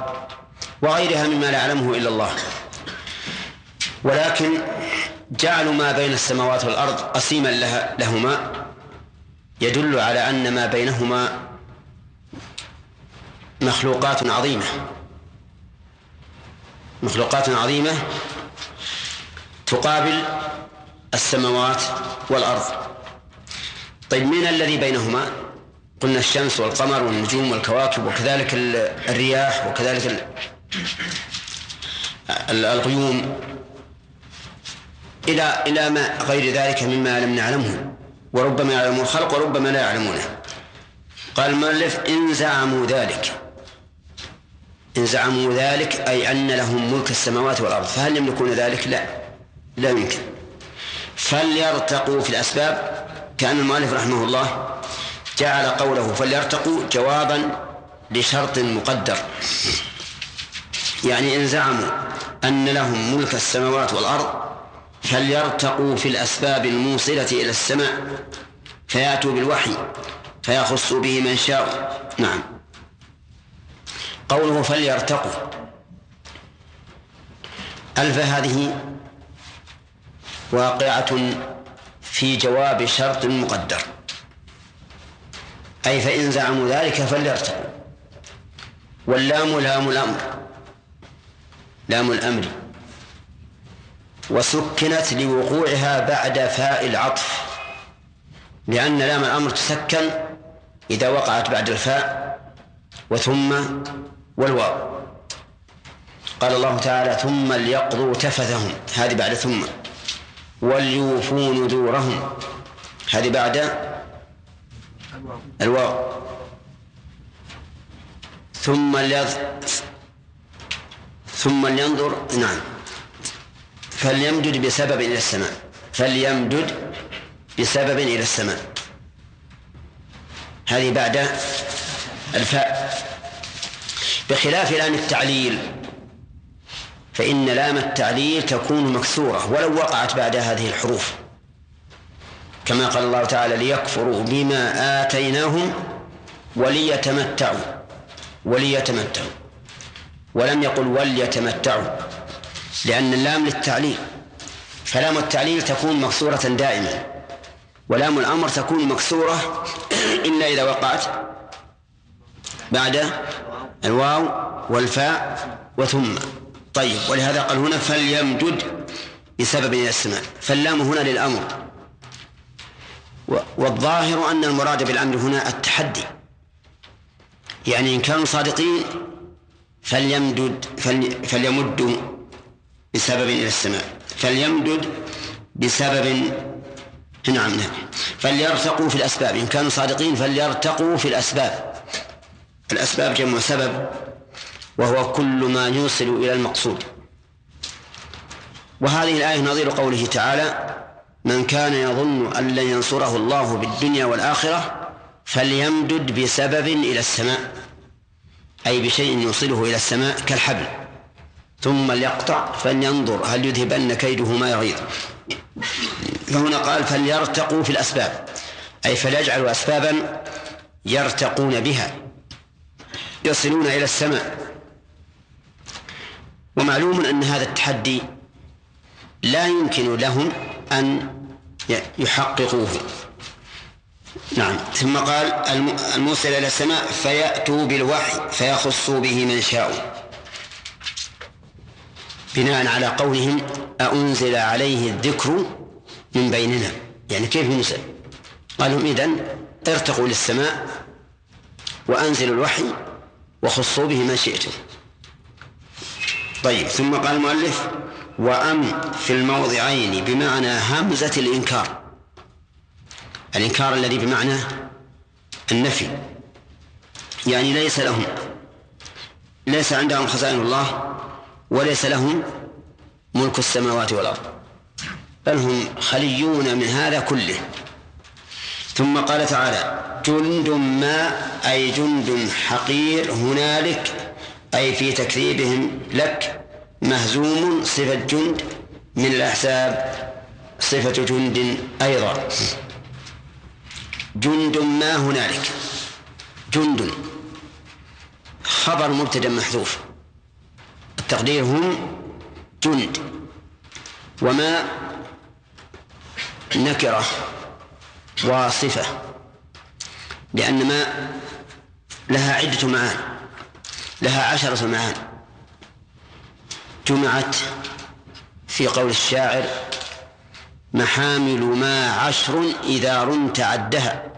وغيرها مما لا يعلمه إلا الله. ولكن جعلوا ما بين السماوات والأرض قسيما لها لهما يدل على أن ما بينهما مخلوقات عظيمة. مخلوقات عظيمة تقابل السماوات والأرض. طيب من الذي بينهما؟ قلنا الشمس والقمر والنجوم والكواكب وكذلك الرياح وكذلك الغيوم. إلى إلى ما غير ذلك مما لم نعلمه وربما يعلمون الخلق وربما لا يعلمونه. قال المؤلف إن زعموا ذلك. إن زعموا ذلك أي أن لهم ملك السماوات والأرض. فهل يملكون ذلك؟ لا. لا يمكن. فليرتقوا في الأسباب كأن المؤلف رحمه الله جعل قوله فليرتقوا جوابا لشرط مقدر. يعني إن زعموا أن لهم ملك السماوات والأرض فليرتقوا في الأسباب الموصلة إلى السماء؟ فيأتوا بالوحي فيخصوا به من شاء. نعم. قوله فليرتقوا. ألف هذه واقعة في جواب شرط مقدر. أي فإن زعموا ذلك فليرتقوا. واللام لام الأمر. لام الأمر. وسكنت لوقوعها بعد فاء العطف لأن لام الأمر تسكن إذا وقعت بعد الفاء وثم والواو. قال الله تعالى ثم ليقضوا تفثهم. هذه بعد ثم. وليوفوا نذورهم. هذه بعد الواو. ثم ليض ثم لينظر نعم. فليمدد بسبب إلى السماء. فليمدد بسبب إلى السماء. هذه بعد الفاء. بخلاف لام التعليل فإن لام التعليل تكون مكسورة ولو وقعت بعد هذه الحروف. كما قال الله تعالى ليكفروا بما آتيناهم وليتمتعوا. وليتمتعوا. ولم يقل وليتمتعوا. لأن اللام للتعليل. فلام التعليل تكون مكسورة دائما. ولام الأمر تكون مكسورة إلا إذا وقعت بعد الواو والفاء وثم. طيب ولهذا قال هنا فليمدد بسبب إلى السماء فاللام هنا للأمر. والظاهر أن المراد بالأمر هنا التحدي. يعني إن كانوا صادقين فليمدد فليمدوا بسبب إلى السماء. فليمدد بسبب نعم نعم. فليرتقوا في الأسباب. إن كانوا صادقين فليرتقوا في الأسباب. الأسباب جمع سبب وهو كل ما يوصل إلى المقصود. وهذه الآية نظير قوله تعالى من كان يظن أن لن ينصره الله بالدنيا والآخرة فليمدد بسبب إلى السماء. أي بشيء يوصله إلى السماء كالحبل. ثم ليقطع فلينظر هل يذهبن كيده ما يغيظ. فهنا قال فليرتقوا في الأسباب. أي فليجعلوا أسبابا يرتقون بها. يصلون إلى السماء. ومعلوم أن هذا التحدي لا يمكن لهم أن يحققوه. نعم. ثم قال الموصل إلى السماء فيأتوا بالوحي فيخصوا به من شاء بناء على قولهم أأنزل عليه الذكر من بيننا. يعني كيف ينزل قالوا إذن ارتقوا للسماء وأنزلوا الوحي وخصوا به من شئتم. طيب ثم قال المؤلف وأم في الموضعين بمعنى همزة الإنكار. الإنكار الذي بمعنى النفي. يعني ليس لهم ليس عندهم خزائن الله وليس لهم ملك السماوات والأرض. بل هم خليون من هذا كله. ثم قال تعالى جند ما أي جند حقير هنالك أي في تكذيبهم لك مهزوم صفة جند من الأحساب صفة جند أيضا. جند ما هنالك؟ جند. خبر مبتدأ محذوف. التقدير هم جند وما نكرة وصفة لأن ما لها عدة معان لها عشرة معان. جمعت في قول الشاعر محامل ما عشر إذا رمت عدها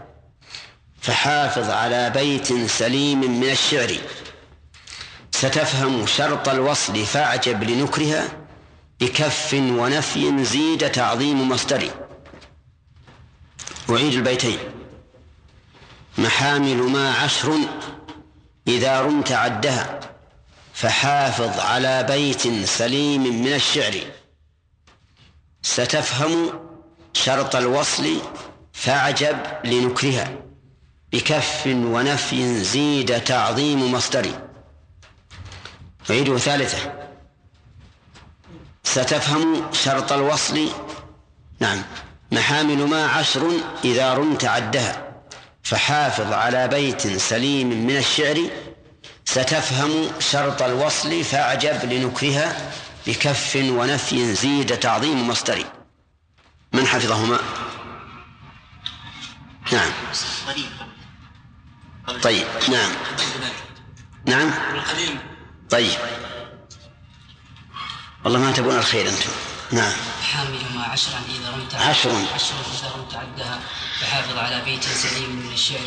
فحافظ على بيت سليم من الشعر. ستفهم شرط الوصل فاعجب لنكرها بكف ونفي زيد تعظيم مصدر أعيد البيتين. محامل ما عشر إذا رمت عدها فحافظ على بيت سليم من الشعر. ستفهم شرط الوصل فاعجب لنكرها بكف ونفي زيد تعظيم مصدر أعيده ثالثة. ستفهم شرط الوصل. نعم. محامل ما عشر إذا رمت عدها فحافظ على بيت سليم من الشعر. ستفهم شرط الوصل فأعجب لنكرها بكف ونفي زيد تعظيم مصدري. من حفظهما؟ نعم. طيب نعم. نعم. طيب. والله ما تبون الخير أنتم. نعم. حاملهما عشرا إذا رمت عشر. عشر إذا رمت عدها. فحافظ على بيت سليم من الشعر.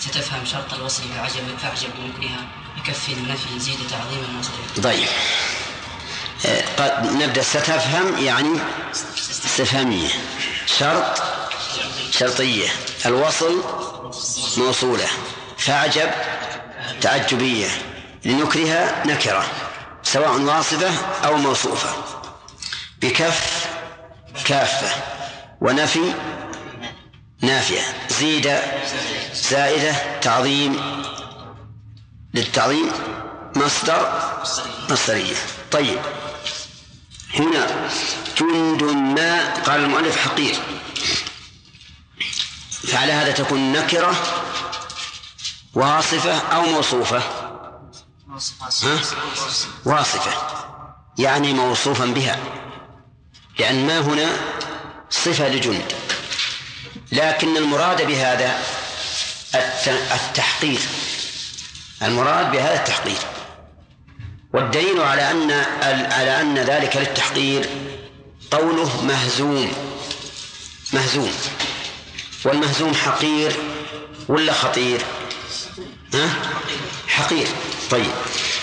ستفهم شرط الوصل فعجب فأعجب بنكرها بكف النفي زيد تعظيم المصدر طيب. آه، قد نبدأ. ستفهم يعني استفهامية. شرط شرطية. الوصل موصولة. فأعجب تعجبية. لنكرها نكرة سواء واصفة أو موصوفة. بكف كافة ونفي نافية. زيد زائدة تعظيم للتعظيم مصدر مصدرية. طيب هنا جند ما قال المؤلف حقير. فعلى هذا تكون نكرة واصفة أو موصوفة؟ واصفة يعني موصوفا بها لأن ما هنا صفة لجند لكن المراد بهذا الت- التحقير المراد بهذا التحقير والدليل على أن على أن ذلك للتحقير قوله مهزوم مهزوم والمهزوم حقير ولا خطير ها؟ حقير طيب.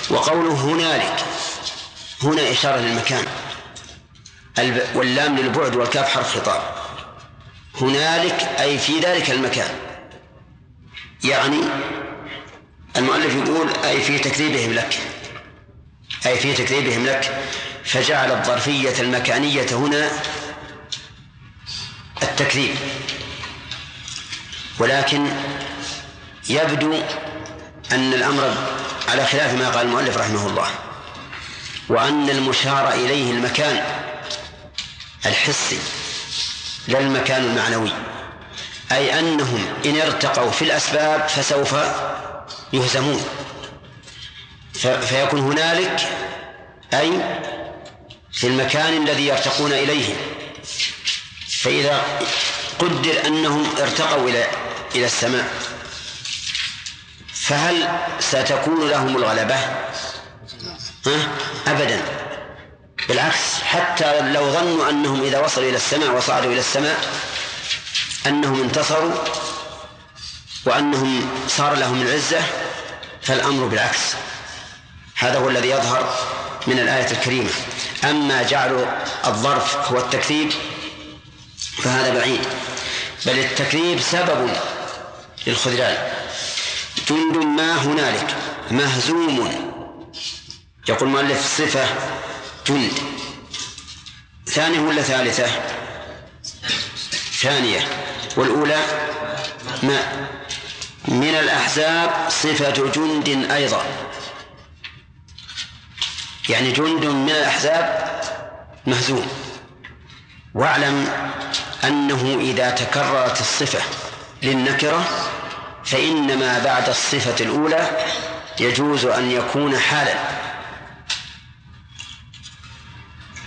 وقوله هنالك. هنا إشارة للمكان. واللام للبعد والكاف حرف خطاب. هنالك أي في ذلك المكان. يعني المؤلف يقول أي في تكذيبهم لك. أي في تكذيبهم لك. فجعل الظرفية المكانية هنا التكذيب. ولكن يبدو أن الأمر على خلاف ما قال المؤلف رحمه الله. وأن المشار إليه المكان الحسي لا المكان المعنوي. أي أنهم إن ارتقوا في الأسباب فسوف يهزمون. فيكون هنالك أي في المكان الذي يرتقون إليه. فإذا قدر أنهم ارتقوا إلى إلى السماء. فهل ستكون لهم الغلبة؟ ها؟ أبدا. بالعكس حتى لو ظنوا أنهم إذا وصلوا إلى السماء وصعدوا إلى السماء أنهم انتصروا وأنهم صار لهم العزة فالأمر بالعكس. هذا هو الذي يظهر من الآية الكريمة. أما جعل الظرف هو التكذيب فهذا بعيد. بل التكذيب سبب للخذلان. جند ما هنالك. مهزوم. يقول المؤلف صفة جند ثانية ولا ثالثة؟ ثانية. والأولى ما؟ من الأحزاب صفة جند أيضا. يعني جند من الأحزاب مهزوم. واعلم أنه إذا تكررت الصفة للنكرة فإن ما بعد الصفة الأولى يجوز أن يكون حالا.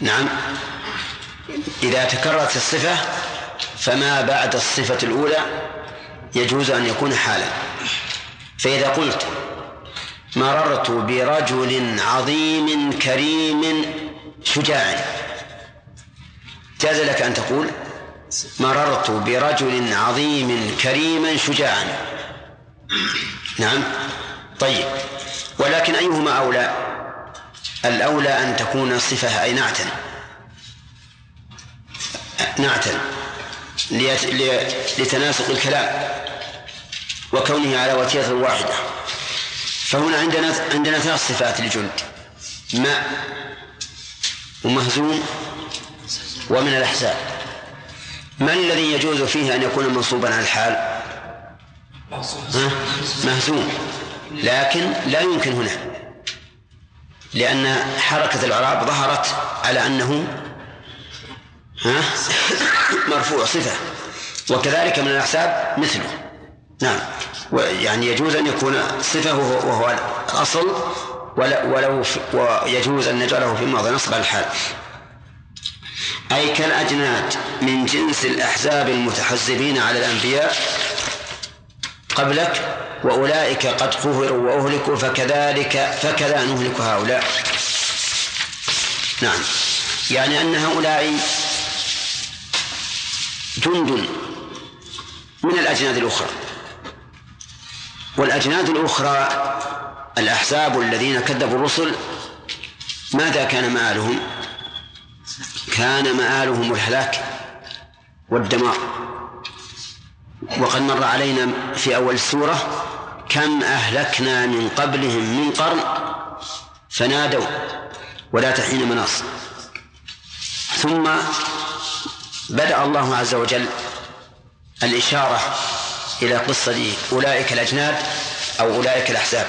نعم. إذا تكررت الصفة فما بعد الصفة الأولى يجوز أن يكون حالا. فإذا قلت مررت برجل عظيم كريم شجاع جاز لك أن تقول مررت برجل عظيم كريما شجاعا نعم. طيب. ولكن أيهما أولى؟ الأولى أن تكون صفة أي نعتا نعتا لتناسق الكلام وكونه على وتيرة واحدة فهنا عندنا عندنا ثلاث صفات للجند ماء ومهزوم ومن الأحزاب. ما الذي يجوز فيه أن يكون منصوبا على الحال؟ مهزوم. لكن لا يمكن هنا. لأن حركة الإعراب ظهرت على أنه ها؟ مرفوع صفة. وكذلك من الأحساب مثله. نعم. يعني يجوز أن يكون صفة وهو الأصل ولو ويجوز أن نجعله في موضع نصب الحال. أي كالأجناد من جنس الأحزاب المتحزبين على الأنبياء قبلك وأولئك قد قهروا وأهلكوا فكذلك فكذا نهلك هؤلاء. نعم. يعني أن هؤلاء جند من الأجناد الأخرى. والأجناد الأخرى الأحزاب الذين كذبوا الرسل ماذا كان مآلهم؟ كان مآلهم الهلاك والدمار. وقد مر علينا في أول السورة كم أهلكنا من قبلهم من قرن فنادوا ولا تحين مناص. ثم بدأ الله عز وجل الإشارة إلى قصة أولئك الأجناد أو أولئك الأحزاب.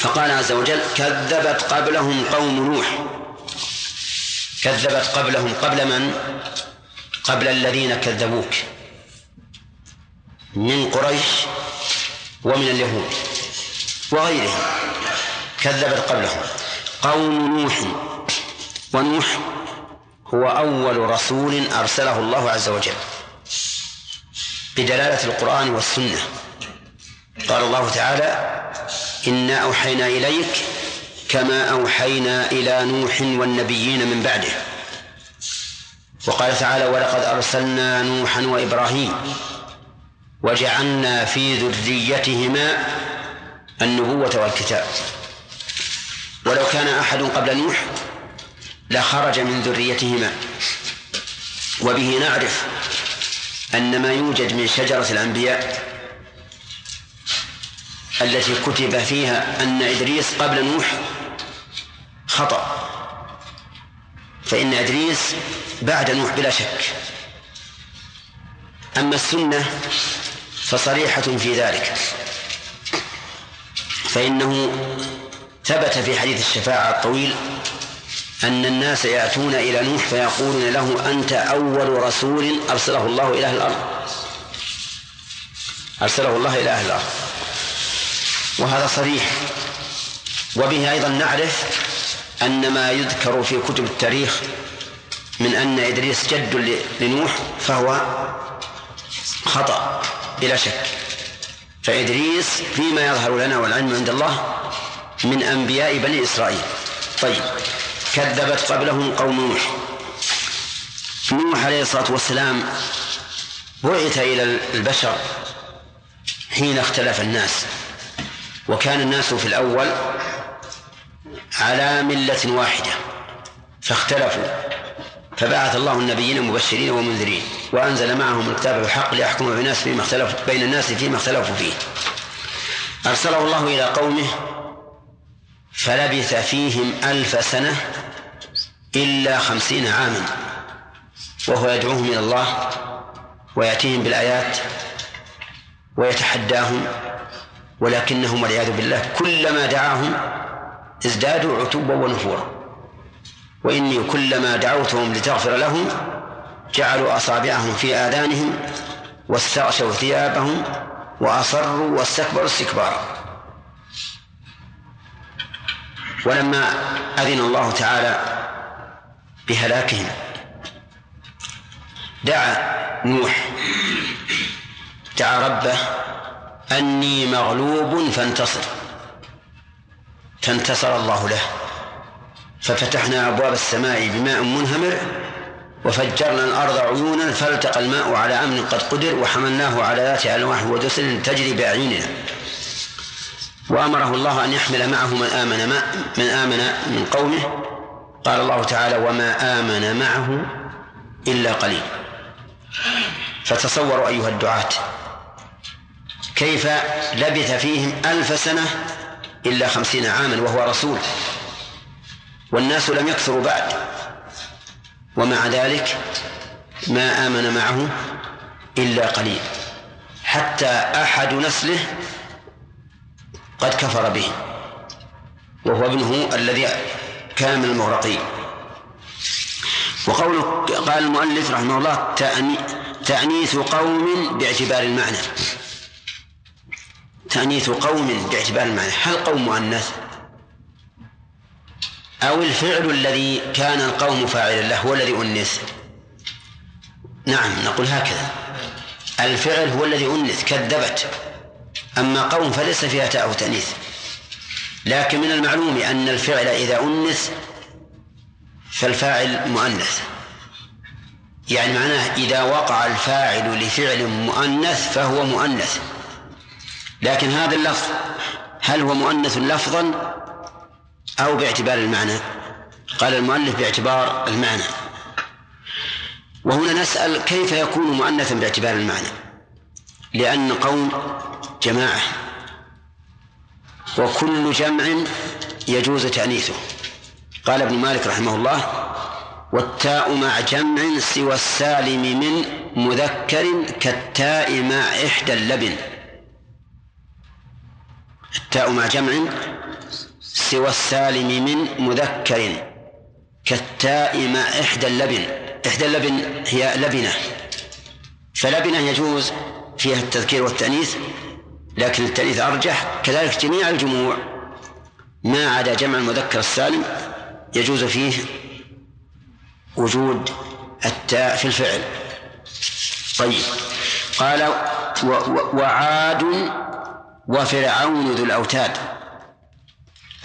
فقال عز وجل كذبت قبلهم قوم نوح. كذبت قبلهم قبل من؟ قبل الذين كذبوك. من قريش ومن اليهود وغيرهم كذبت قبلهم. قوم نوح ونوح هو أول رسول أرسله الله عز وجل بدلالة القرآن والسنة. قال الله تعالى إنا أوحينا إليك كما أوحينا إلى نوح والنبيين من بعده. وقال تعالى ولقد أرسلنا نوحا وإبراهيم وجعلنا في ذريتهما النبوة والكتاب. ولو كان أحد قبل نوح لخرج من ذريتهما. وبه نعرف أن ما يوجد من شجرة الأنبياء التي كتب فيها أن إدريس قبل نوح خطأ. فإن إدريس بعد نوح بلا شك. أما السنة فصريحة في ذلك. فإنه ثبت في حديث الشفاعة الطويل أن الناس يأتون إلى نوح فيقولون له أنت أول رسول أرسله الله إلى أهل الأرض. أرسله الله إلى أهل الأرض. وهذا صريح. وبه أيضا نعرف أن ما يذكر في كتب التاريخ من أن إدريس جد لنوح فهو خطأ. بلا شك. فإدريس فيما يظهر لنا والعلم عند الله من أنبياء بني إسرائيل. طيب كذبت قبلهم قوم نوح. نوح عليه الصلاة والسلام بعث إلى البشر حين اختلف الناس. وكان الناس في الأول على ملة واحدة فاختلفوا. فبعث الله النبيين مبشرين ومنذرين وأنزل معهم الكتاب بالحق ليحكم بين الناس فيما اختلف بين الناس فيما اختلفوا فيه. أرسله الله إلى قومه فلبث فيهم ألف سنة إلا خمسين عاما وهو يدعوهم إلى الله ويأتيهم بالآيات ويتحداهم ولكنهم والعياذ بالله كلما دعاهم ازدادوا عتوا ونفورا. وإني كلما دعوتهم لتغفر لهم جعلوا أصابعهم في آذانهم واستغشوا ثيابهم وأصروا واستكبروا استكبارا ولما أذن الله تعالى بهلاكهم دعا نوح دعا ربه أني مغلوب فانتصر. فانتصر الله له. ففتحنا أبواب السماء بماء منهمر وفجرنا الأرض عيونا فالتقى الماء على أمر قد قدر وحملناه على ذات ألواح ودسر تجري بأعيننا وأمره الله أن يحمل معه من آمن ما من آمن من قومه. قال الله تعالى وما آمن معه إلا قليل. فتصوروا أيها الدعاة كيف لبث فيهم ألف سنة إلا خمسين عاما وهو رسول. والناس لم يكثروا بعد. ومع ذلك ما آمن معه إلا قليل. حتى أحد نسله قد كفر به وهو ابنه الذي كان من المغرقين. وقوله قال المؤلف رحمه الله تأنيث قوم باعتبار المعنى. تأنيث قوم باعتبار المعنى. هل قوم مؤنث؟ أو الفعل الذي كان القوم فاعلا له هو الذي أنث. نعم نقول هكذا. الفعل هو الذي أنث كذبت. أما قوم فليس فيها تاء تأنيث. لكن من المعلوم أن الفعل إذا أنث فالفاعل مؤنث. يعني معناه إذا وقع الفاعل لفعل مؤنث فهو مؤنث. لكن هذا اللفظ هل هو مؤنث لفظا؟ أو باعتبار المعنى. قال المؤلف باعتبار المعنى. وهنا نسأل كيف يكون مؤنثا باعتبار المعنى؟ لأن قوم جماعة وكل جمع يجوز تأنيثه. قال ابن مالك رحمه الله والتاء مع جمع سوى السالم من مذكر كالتاء مع إحدى اللبن. التاء مع جمع سوى السالم من مذكر كالتاء مع إحدى اللبن. إحدى اللبن هي لبنة. فلبنة يجوز فيها التذكير والتأنيث لكن التأنيث أرجح. كذلك جميع الجموع ما عدا جمع المذكر السالم يجوز فيه وجود التاء في الفعل. طيب. قال وعاد وفرعون ذو الأوتاد.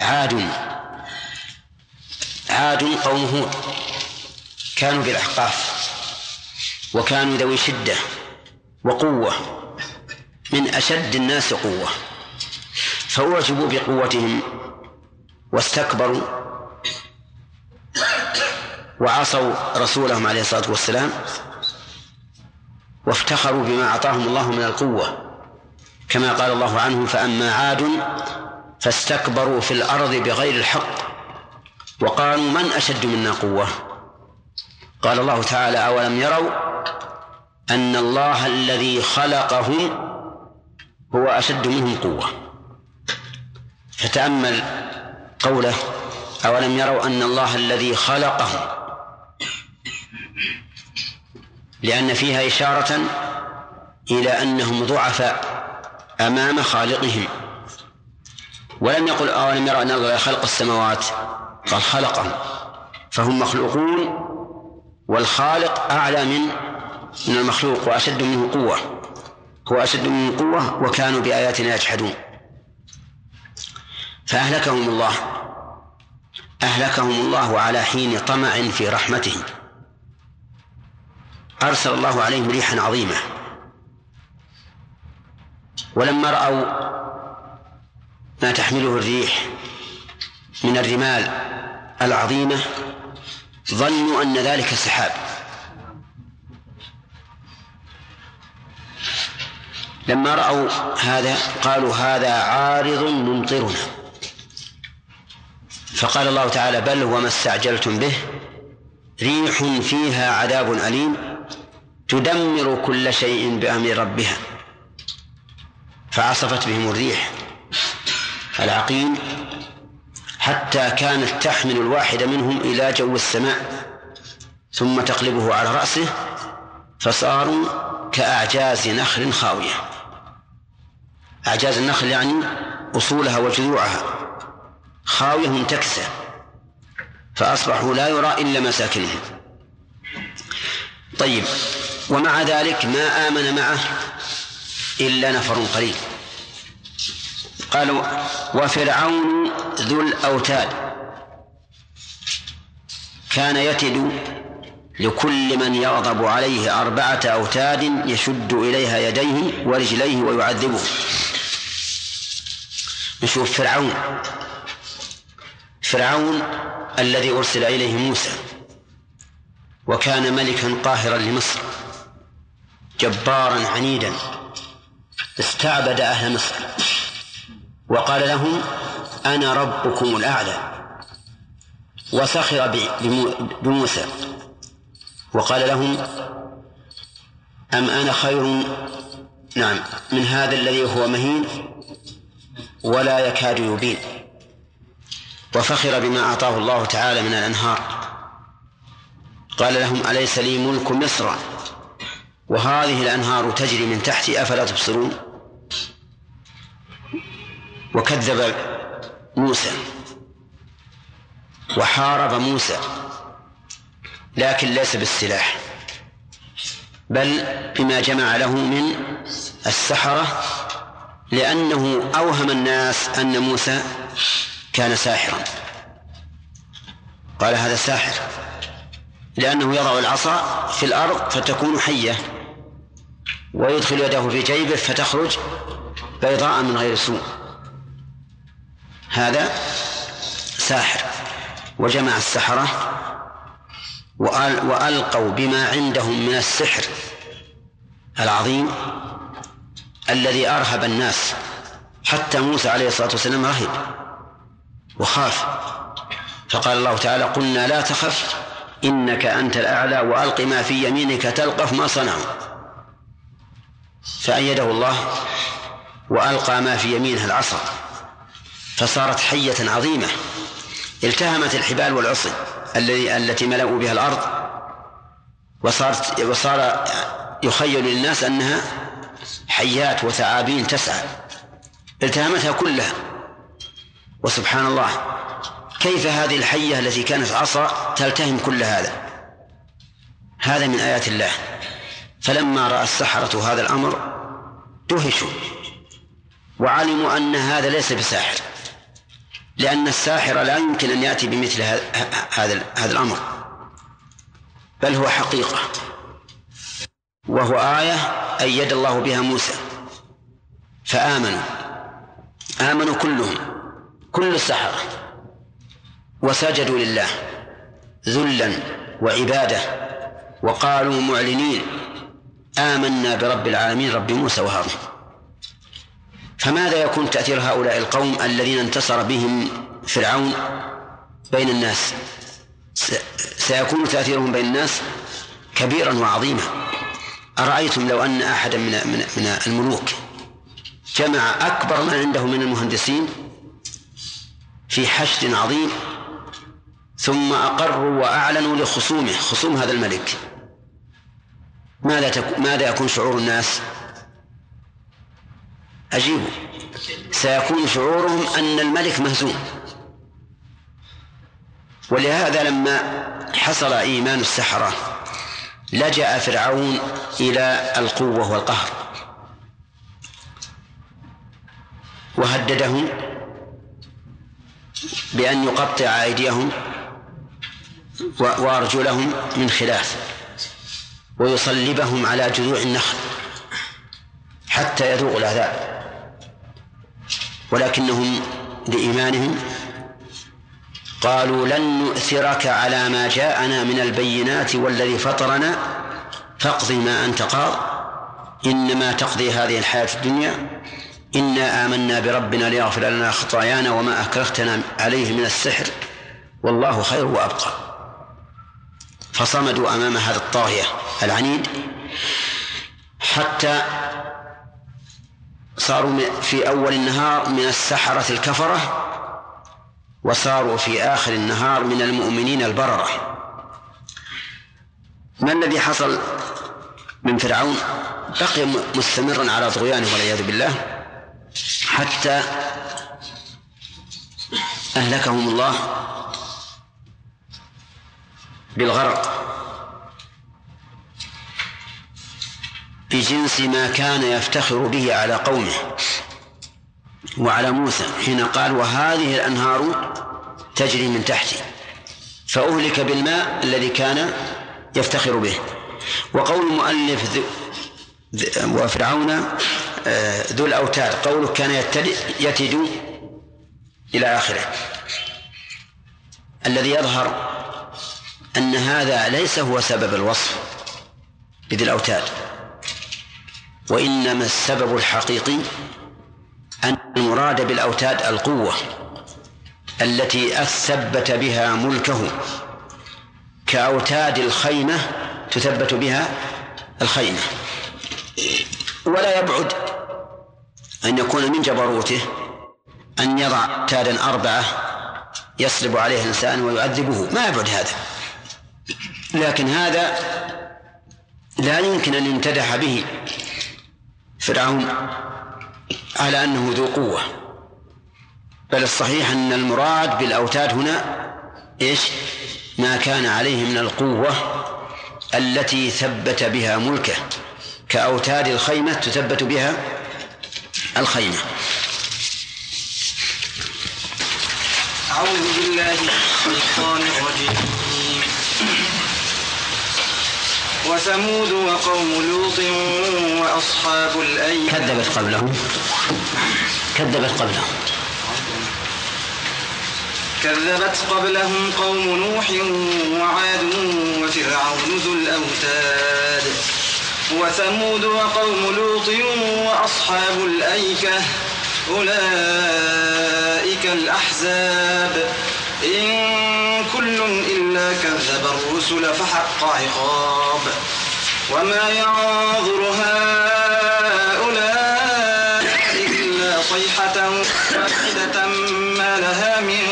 عاد عاد قوم هود. كانوا بالأحقاف. وكانوا ذوي شدة وقوة. من أشد الناس قوة. فأعجبوا بقوتهم واستكبروا وعصوا رسولهم عليه الصلاة والسلام وافتخروا بما أعطاهم الله من القوة. كما قال الله عنهم فأما عاد فاستكبروا في الأرض بغير الحق وقالوا من أشد منا قوة؟ قال الله تعالى أولم يروا أن الله الذي خلقهم هو أشد منهم قوة. فتأمل قوله أولم يروا أن الله الذي خلقهم؟ لأن فيها إشارة إلى أنهم ضعفاء أمام خالقهم. ولم يقل أولم يرى أن الله خلق السماوات قال خلقهم فهم مخلوقون والخالق أعلى من من المخلوق وأشد منه قوة هو أشد منه قوة وكانوا بآياتنا يجحدون. فأهلكهم الله أهلكهم الله على حين طمع في رحمته. أرسل الله عليهم ريحا عظيمة. ولما رأوا ما تحمله الريح من الرمال العظيمة ظنوا أن ذلك سحاب. لما رأوا هذا قالوا هذا عارض ممطرنا. فقال الله تعالى بل وما استعجلتم به ريح فيها عذاب أليم تدمر كل شيء بأمر ربها. فعصفت بهم الريح. العقيم حتى كانت تحمل الواحد منهم إلى جو السماء ثم تقلبه على رأسه فصاروا كأعجاز نخل خاوية. أعجاز النخل يعني أصولها وجذوعها. خاوية منتكسة فأصبحوا لا يرى إلا مساكنهم. طيب ومع ذلك ما آمن معه إلا نفر قليل. قالوا وفرعون ذو الأوتاد. كان يتد لكل من يغضب عليه أربعة أوتاد يشد إليها يديه ورجليه ويعذبه. نشوف فرعون. فرعون الذي أرسل إليه موسى. وكان ملكا قاهرا لمصر. جبارا عنيدا. استعبد أهل مصر. وقال لهم أنا ربكم الأعلى. وسخر بموسى. وقال لهم أم أنا خير نعم من هذا الذي هو مهين ولا يكاد يبين. وفخر بما أعطاه الله تعالى من الأنهار. قال لهم أليس لي ملك مصر؟ وهذه الأنهار تجري من تحتي أفلا تبصرون؟ وكذب موسى وحارب موسى لكن ليس بالسلاح بل بما جمع له من السحرة لأنه أوهم الناس أن موسى كان ساحرا. قال هذا ساحر لأنه يضع العصا في الأرض فتكون حية ويدخل يده في جيبه فتخرج بيضاء من غير سوء. هذا ساحر وجمع السحرة وألقوا بما عندهم من السحر العظيم الذي أرهب الناس حتى موسى عليه الصلاة والسلام رهب وخاف. فقال الله تعالى قلنا لا تخف إنك أنت الأعلى وألق ما في يمينك تلقف ما صنعوا. فأيده الله وألقى ما في يمينه العصا. فصارت حية عظيمة التهمت الحبال والعصي الذي التي ملأوا بها الأرض وصارت وصار يخيل للناس أنها حيات وثعابين تسعى التهمتها كلها. وسبحان الله كيف هذه الحية التي كانت عصا تلتهم كل هذا؟ هذا من آيات الله. فلما رأى السحرة هذا الأمر دهشوا وعلموا أن هذا ليس بساحر. لأن الساحر لا يمكن أن يأتي بمثل هذا هذا الأمر. بل هو حقيقة. وهو آية أيد الله بها موسى. فآمنوا. آمنوا كلهم. كل السحرة. وسجدوا لله. ذلا وعبادة. وقالوا معلنين. آمنا برب العالمين رب موسى وهارون. فماذا يكون تأثير هؤلاء القوم الذين انتصر بهم فرعون بين الناس؟ سيكون تأثيرهم بين الناس كبيرا وعظيما. أرأيتم لو أن أحدا من من من الملوك جمع أكبر ما عنده من المهندسين في حشد عظيم ثم أقروا وأعلنوا لخصومه خصوم هذا الملك. ماذا تك... ماذا يكون شعور الناس؟ أجيبوا سيكون شعورهم أن الملك مهزوم. ولهذا لما حصل إيمان السحرة لجأ فرعون إلى القوة والقهر. وهددهم بأن يقطع أيديهم وأرجلهم من خلاف ويصلبهم على جذوع النخل حتى يذوقوا العذاب. ولكنهم لإيمانهم قالوا لن نؤثرك على ما جاءنا من البينات والذي فطرنا. فاقض ما أنت قاض. إنما تقضي هذه الحياة الدنيا. إنا آمنا بربنا ليغفر لنا خطايانا وما أكرهتنا عليه من السحر. والله خير وأبقى. فصمدوا أمام هذا الطاغية العنيد حتى صاروا في أول النهار من السحرة الكفرة وصاروا في آخر النهار من المؤمنين البررة. ما الذي حصل من فرعون؟ بقي مستمرا على طغيانه والعياذ بالله حتى أهلكهم الله بالغرق. بجنس ما كان يفتخر به على قومه وعلى موسى حين قال وهذه الأنهار تجري من تحتي فأهلك بالماء الذي كان يفتخر به. وقول المؤلف وفرعون آه، ذو الأوتاد قوله كان يتد إلى آخره. الذي يظهر أن هذا ليس هو سبب الوصف بذي الأوتاد. وإنما السبب الحقيقي أن المراد بالأوتاد القوة التي أثبت بها ملكه كأوتاد الخيمة تثبت بها الخيمة. ولا يبعد أن يكون من جبروته أن يضع أوتادا أربعة يصلب عليه الإنسان ويعذبه. ما يبعد هذا. لكن هذا لا يمكن أن يمتدح به. فرعون على أنه ذو قوة. بل الصحيح أن المراد بالأوتاد هنا إيش؟ ما كان عليه من القوة التي ثبت بها ملكه. كأوتاد الخيمة تثبت بها الخيمة. أعوذ بالله من الشيطان الرجيم. وثمود وقوم لوط وأصحاب الأيكة كذبت قبلهم. كذبت قبلهم. كذبت قبلهم قوم نوح وعاد وفرعون ذو الأوتاد. وثمود وقوم لوط وأصحاب الأيكة. أولئك الأحزاب. إن الرسل فحق عقاب. وما ينظر هؤلاء إلا صيحة واحدة ما لها من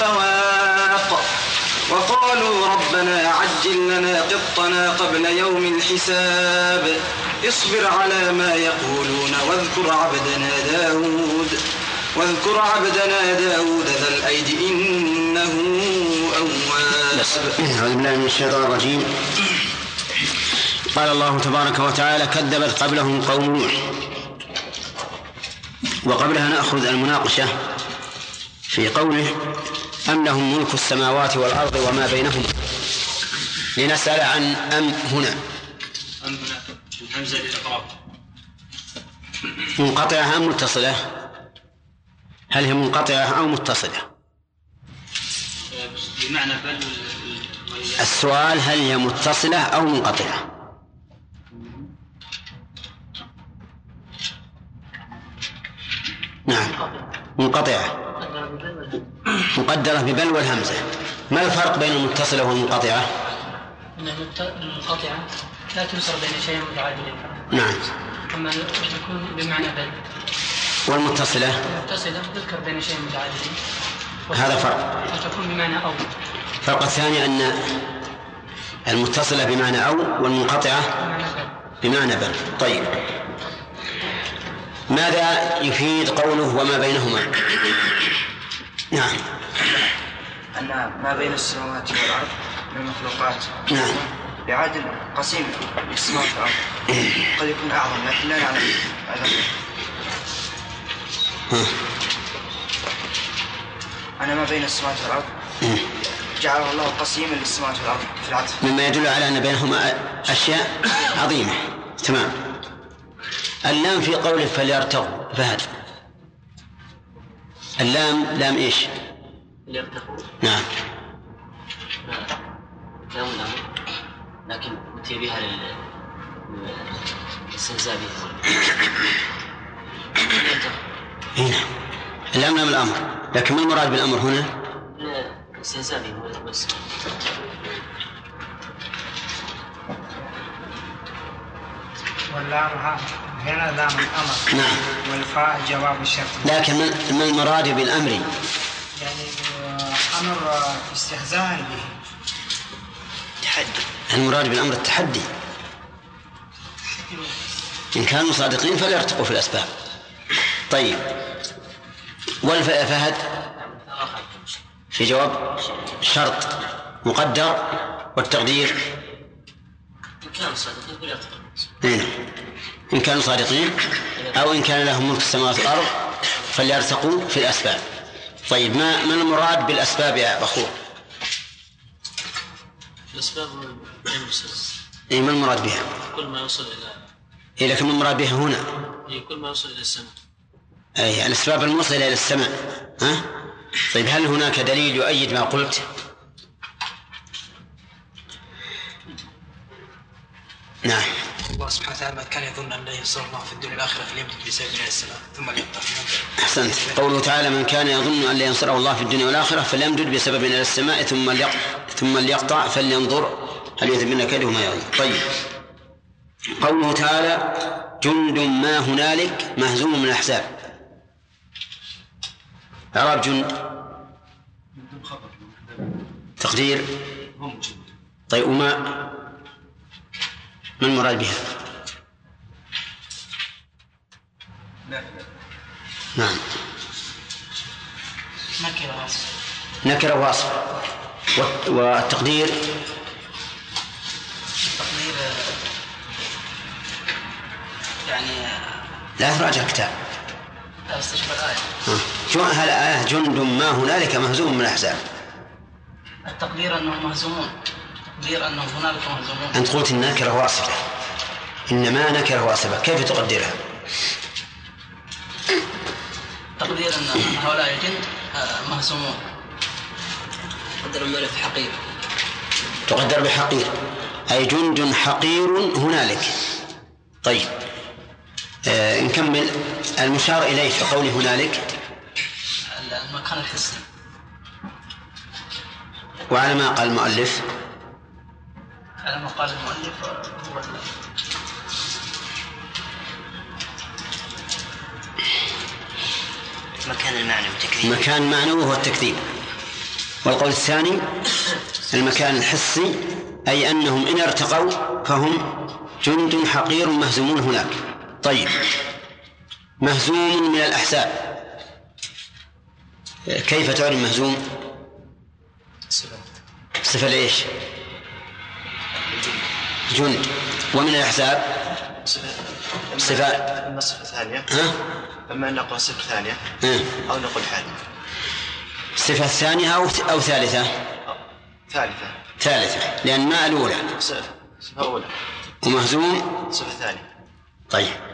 فواق. وقالوا ربنا عجل لنا قطنا قبل يوم الحساب. اصبر على ما يقولون واذكر عبدنا داود. واذكر عبدنا داود ذا الأيد إنه أواب أعوذ بالله من الشيطان الرجيم. قال الله تبارك وتعالى كذبت قبلهم قوم نوح وقبلها نأخذ المناقشة في قوله أم لهم ملك السماوات والأرض وما بينهما لنسأل عن أم هنا. أم هنا الهمزة للإقرار منقطعة أم متصلة؟ هل هي منقطعة أو متصلة؟ بمعنى بل السؤال هل هي متصلة أو منقطعة؟ نعم. منقطعة. مقدرة ببل والهمزة. ما الفرق بين المتصلة والمنقطعة؟ المنقطعة لا تنصر بين شيئين متعادلين نعم. أما تكون بمعنى بل. والمتصلة؟ المتصلة تذكر بين شيئين متعادلين هذا فرق. وتكون بمعنى أو الفرق الثاني أن المتصلة بمعنى أو والمنقطعة بمعنى بل. بمعنى بل طيب. ماذا يفيد قوله وما بينهما؟ نعم. أن ما بين السماوات والأرض من المخلوقات نعم. بعدل قسيم للسماوات والأرض. قد يكون أعظم لكن لا نعلم. هذا أن ما بين السماوات والأرض. جعله الله قسيما للسماوات والأرض في العطف مما يدل على أن بينهما أشياء عظيمة. تمام. اللام في قوله فليرتقوا فهد. اللام لام إيش؟ ليرتقوا نعم. الأمر لكن أتي بها لل للاستهزاء ليرتقوا هنا. اللام لام الأمر. لكن ما المراد بالأمر هنا؟ بس واللام هنا لام الأمر. نعم. والفاء جواب الشرط. لكن ما ما المراد بالأمر؟ يعني آه، أمر آه، استهزاء به. تحدي. المراد بالأمر التحدي. إن كانوا صادقين فليرتقوا في الأسباب. طيب. والفهد؟ في جواب شرط مقدر والتقدير. إن كانوا صادقين هنا إن كانوا صادقين أو إن كان لهم ملك السماوات والأرض فليرتقوا في الأسباب. طيب ما ما المراد بالأسباب يا بخور الأسباب إيه ما المراد بها؟ كل ما يوصل إلى إيه لكن ما المراد بها هنا؟ إيه كل ما يوصل إلى السماء. أي الأسباب الموصلة إلى السماء ها؟ طيب هل هناك دليل يؤيد ما قلت؟ نعم. الله سبحانه وتعالى من كان يظن أن لا ينصر الله في الدنيا والآخرة فليمدد بسبب الله السلام ثم ليقطع أحسنت. قوله تعالى من كان يظن أن لا ينصره الله في الدنيا والآخرة فليمدد بسبب إلى السماء ثم ليقطع ثم ليقطع فلينظر هل يذهبن كيده ما يظن. طيب. قوله تعالى جند ما هنالك مهزوم من الأحزاب. إعراب جند تقدير. طيب وما ما المراد بها؟ نعم. نكرة نكرة واصف والت- والتقدير تقدير يعني لا تراجع الكتاب. جو- هل آية جند ما هنالك مهزوم من الأحزاب؟ التقدير أنهم مهزومون. تقدير أنهم هنالك مهزومون. أنت قلت النكرة واصفة إنما نكرة واصفة كيف تقدرها؟ تقدير أن هؤلاء الجند آه، مهزومون. قدر الملف حقير. تقدر بحقير. أي جند حقير هنالك. طيب. آه نكمل المشار إليه في قوله هنالك. المكان الحسي. وعلى ما قال المؤلف؟ على ما قال المؤلف. هو ال- مكان المعنى والتكريم مكان معنوي هو التكذيب. والقول الثاني المكان الحسي أي أنهم إن ارتقوا فهم جند حقير مهزومون هناك. طيب. مهزوم من الأحزاب. كيف تعرف مهزوم؟ صفة لإيش جند. ومن الأحزاب؟ صفة. إما صفة ثانية ها؟ إما أن نقول صفة ثانية؟ أو نقول حال. صفة ثانية أو أو ثالثة؟ ثالثة. ثالثة. لأن ما الأولى. صفة. صفة أولى. ومهزوم؟ صفة ثانية. طيب.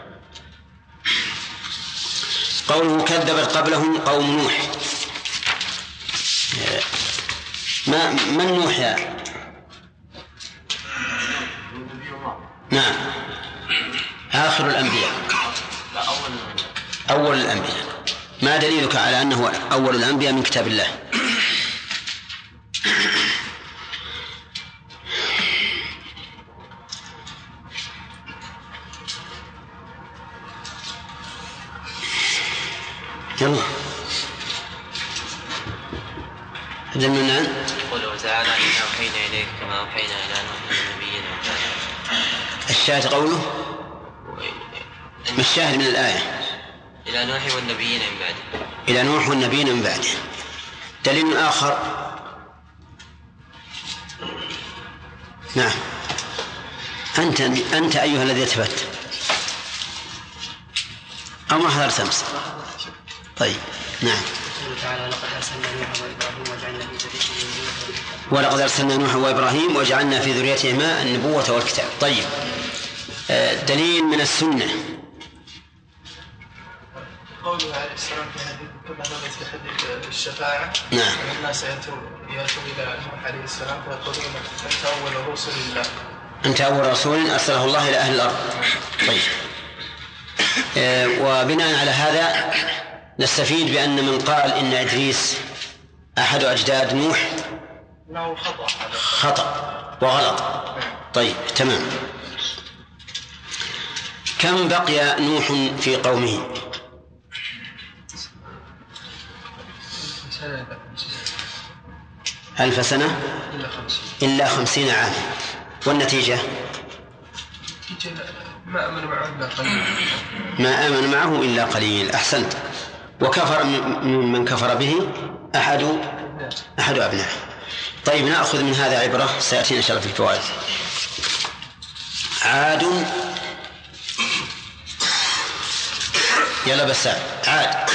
قوله كذبت قبلهم قوم نوح. ما من نوح يا؟ نعم. آخر الأنبياء. أول الأنبياء. ما دليلك على أنه أول الأنبياء من كتاب الله؟ عبد المنان قوله تعالى إنا أوحينا إليك كما أوحينا إلى نوح بعده الشاهد قوله؟ ما الشاهد من الآية. إلى نوح والنبيين من بعده. إلى نوح والنبيين من بعده. دليل آخر. نعم. أنت أنت أيها الذي أثبت. أو ما حضرت أمس. طيب. نعم. قوله تعالى لقد أرسلنا نوحا وإبراهيم وجعلنا في ذريتهم ولقد أرسلنا نوحا وإبراهيم وجعلنا في ذريتهما النبوة والكتاب. طيب آه، دليل من السنة. قوله عليه السلام في حديث كما في حديث الشفاعة نعم. أن الناس يأتون إلى نوح عليه السلام فيقولون أنت أول رسل الله. أنت أول رسول أرسله الله إلى أهل الأرض. طيب. آه، وبناء على هذا نستفيد بأن من قال إن إدريس أحد أجداد نوح خطأ وغلط. طيب تمام. كم بقي نوح في قومه؟ ألف سنة؟ إلا خمسين عاما والنتيجة؟ يجي ما أمن معه إلا قليل. ما آمن معه إلا قليل. أحسنت. وكفر من كفر به أحد أحد أبنائه. طيب نأخذ من هذا عبرة. سيأتينا إن شاء الله في الفوائد. عاد. يلا بس. عاد.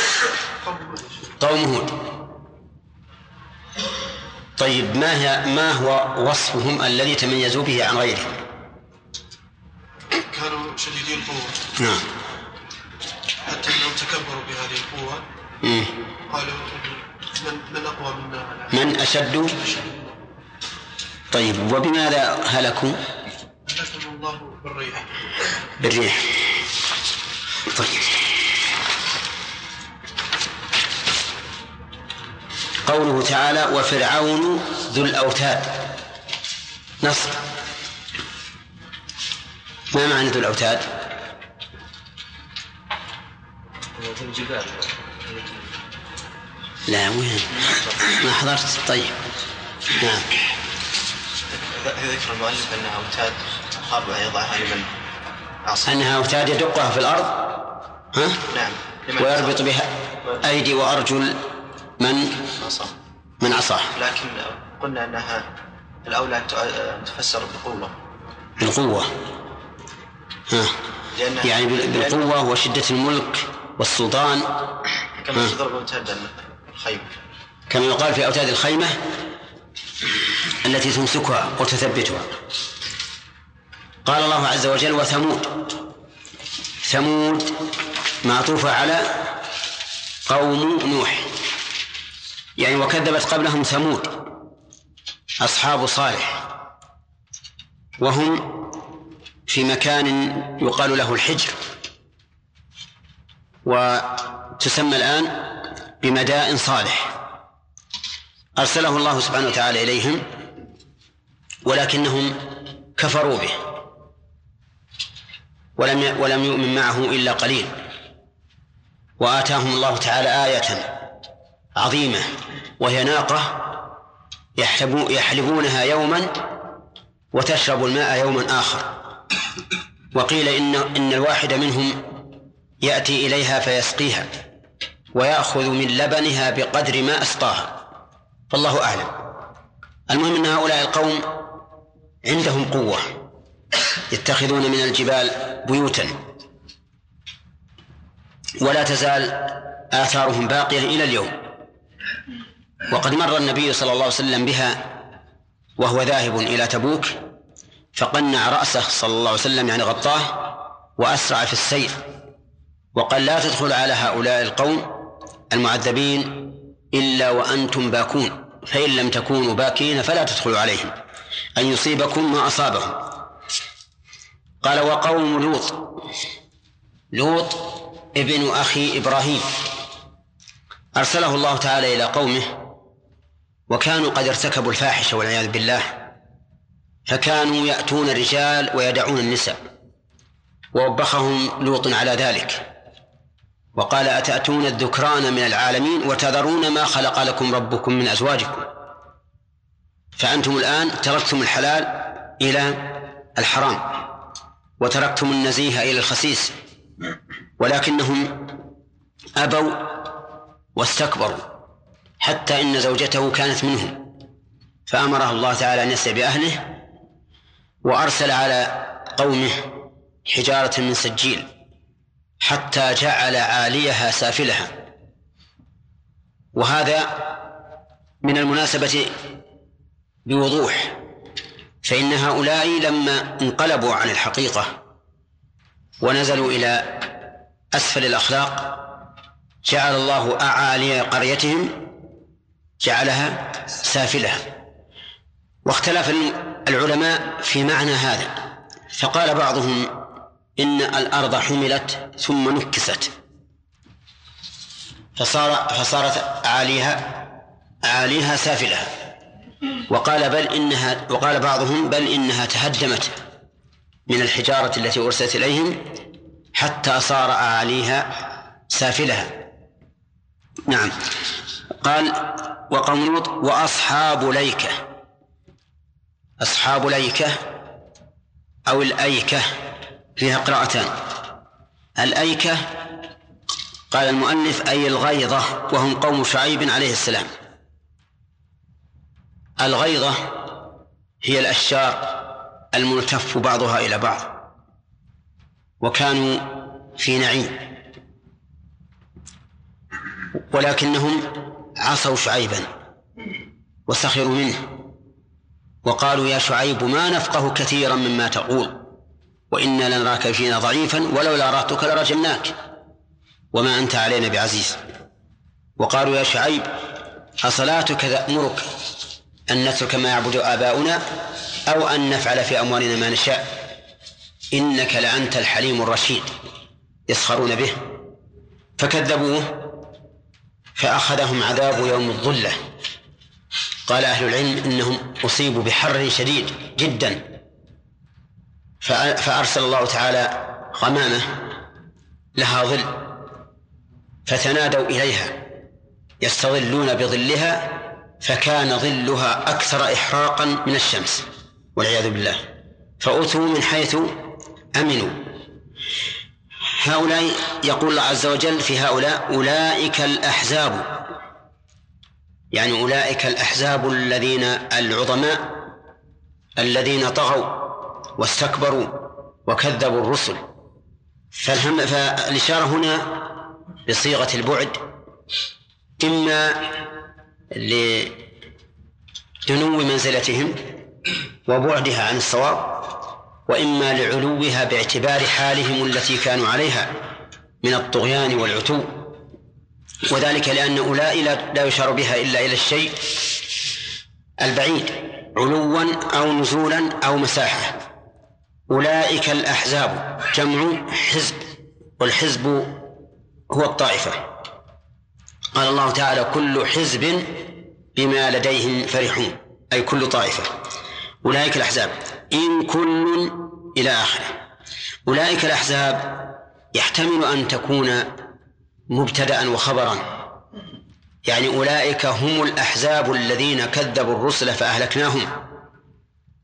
قوم هود. طيب ما هي ما هو وصفهم الذي تميزوا به عن غيرهم؟ كانوا شديدي القوة. نعم. أنهم تكبروا بهذه القوة. مم. قالوا من من أقوى منا على من أشد؟ طيب وبماذا هلكوا؟ هلكهم الله بالريح. بالريح. طيب. قوله تعالى وفرعون ذو الأوتاد. نصر. ما معنى ذو الأوتاد؟ لا وين؟ ما حضرت؟ طيب. نعم. ذكر المؤلف أنها أوتاد اربعه يضعها لمن عصى أنها أوتاد يدقها في الأرض؟ ها؟ نعم ويربط. بها أيدي وأرجل من؟ عصى من عصاه. لكن قلنا انها الاولى ان تفسر بقوه بالقوة. ها. يعني بال- بالقوة وشدة الملك والسلطان كما ها. تضرب اوتاد الخيمة. كما يقال في أوتاد الخيمة التي تمسكها وتثبتها قال الله عز وجل وثمود. ثمود معطوفة على قوم نوح. يعني وكذبت قبلهم ثمود. أصحاب صالح. وهم في مكان يقال له الحجر. وتسمى الآن بمدائن صالح. أرسله الله سبحانه وتعالى إليهم ولكنهم كفروا به. ولم ولم يؤمن معه إلا قليل. وآتاهم الله تعالى آية عظيمة وهي ناقة يحلبو يحلبونها يوما وتشرب الماء يوما آخر. وقيل إن إن الواحد منهم يأتي إليها فيسقيها ويأخذ من لبنها بقدر ما أسقاها. فالله أعلم. المهم أن هؤلاء القوم عندهم قوة. يتخذون من الجبال بيوتا. ولا تزال آثارهم باقية إلى اليوم. وقد مر النبي صلى الله عليه وسلم بها وهو ذاهب إلى تبوك فقنع رأسه صلى الله عليه وسلم يعني غطاه وأسرع في السير. وقال لا تدخل على هؤلاء القوم المعذبين إلا وأنتم باكون فإن لم تكونوا باكين فلا تدخلوا عليهم أن يصيبكم ما أصابهم. قال وقوم لوط لوط ابن أخي إبراهيم. أرسله الله تعالى إلى قومه وكانوا قد ارتكبوا الفاحشة والعياذ بالله فكانوا يأتون الرجال ويدعون النساء ووبخهم لوط على ذلك. وقال أتأتون الذكران من العالمين وتذرون ما خلق لكم ربكم من أزواجكم. فأنتم الآن تركتم الحلال إلى الحرام وتركتم النزيه إلى الخسيس ولكنهم أبوا واستكبروا حتى إن زوجته كانت منهم. فأمره الله تعالى أن يسرع بأهله وأرسل على قومه حجارة من سجيل. حتى جعل عاليها سافلها. وهذا من المناسبة بوضوح فإن هؤلاء لما انقلبوا عن الحقيقة ونزلوا إلى أسفل الأخلاق جعل الله أعالي قريتهم جعلها سافلها. واختلف العلماء في معنى هذا فقال بعضهم إن الأرض حملت ثم نكست. فصار فصارت أعاليها أعاليها سافلها. وقال بل إنها وقال بعضهم بل إنها تهدمت من الحجارة التي أرسلت إليهم حتى صار أعاليها سافلها. نعم. قال وقوم لوط وأصحاب ليكة. أصحاب ليكة أو الأيكة. فيها قراءتان. الأيكة قال المؤلف أي الغيظة وهم قوم شعيب عليه السلام. الغيظة هي الأشجار الملتف بعضها إلى بعض وكانوا في نعيم. ولكنهم عصوا شعيبا وسخروا منه وقالوا يا شعيب ما نفقه كثيرا مما تقول. وإنا لنراك فينا ضعيفا ولولا راتك لرجمناك وما أنت علينا بعزيز. وقالوا يا شعيب أصلاتك تأمرك أن نترك ما يعبد آباؤنا أو أن نفعل في أموالنا ما نشاء. إنك لأنت الحليم الرشيد. يسخرون به. فكذبوه فأخذهم عذاب يوم الظلة. قال أهل العلم إنهم أصيبوا بحر شديد جدا. فأرسل الله تعالى غمامة لها ظل فتنادوا إليها يستظلون بظلها فكان ظلها أكثر إحراقا من الشمس والعياذ بالله فأتوا من حيث أمنوا هؤلاء يقول الله عز وجل في هؤلاء أولئك الأحزاب يعني أولئك الأحزاب الذين العظماء الذين طغوا واستكبروا وكذبوا الرسل. فالهم فالإشارة هنا بصيغة البعد. إما لدنو منزلتهم وبعدها عن الصواب وإما لعلوها باعتبار حالهم التي كانوا عليها من الطغيان والعتو. وذلك لأن أولئك لا يشار بها إلا إلى الشيء البعيد علوا أو نزولا أو مساحة. أولئك الأحزاب جمع حزب والحزب هو الطائفة. قال الله تعالى كل حزب بما لديهم فرحون أي كل طائفة. أولئك الأحزاب. إن كل إلى آخره. أولئك الأحزاب يحتمل أن تكون مبتدأ وخبرا. يعني أولئك هم الأحزاب الذين كذبوا الرسل فأهلكناهم.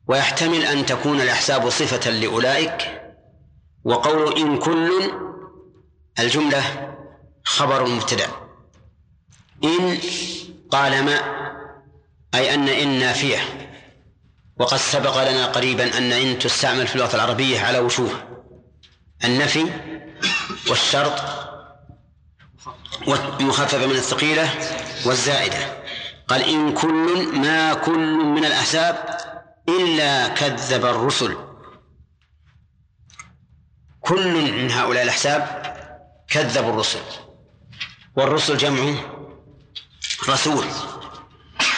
ويحتمل أن تكون الأحزاب صفة لأولئك وقول إن كل الجملة خبر مبتدأ. إن قال ما أي أن إن نافية. وقد سبق لنا قريبا أن إن تستعمل في اللغة العربية على وجوه. النفي والشرط والمخففة من الثقيلة والزائدة. قال إن كل ما كل من الأحزاب إلا كذب الرسل. كل من هؤلاء الأحزاب كذبوا الرسل. والرسل جمع رسول.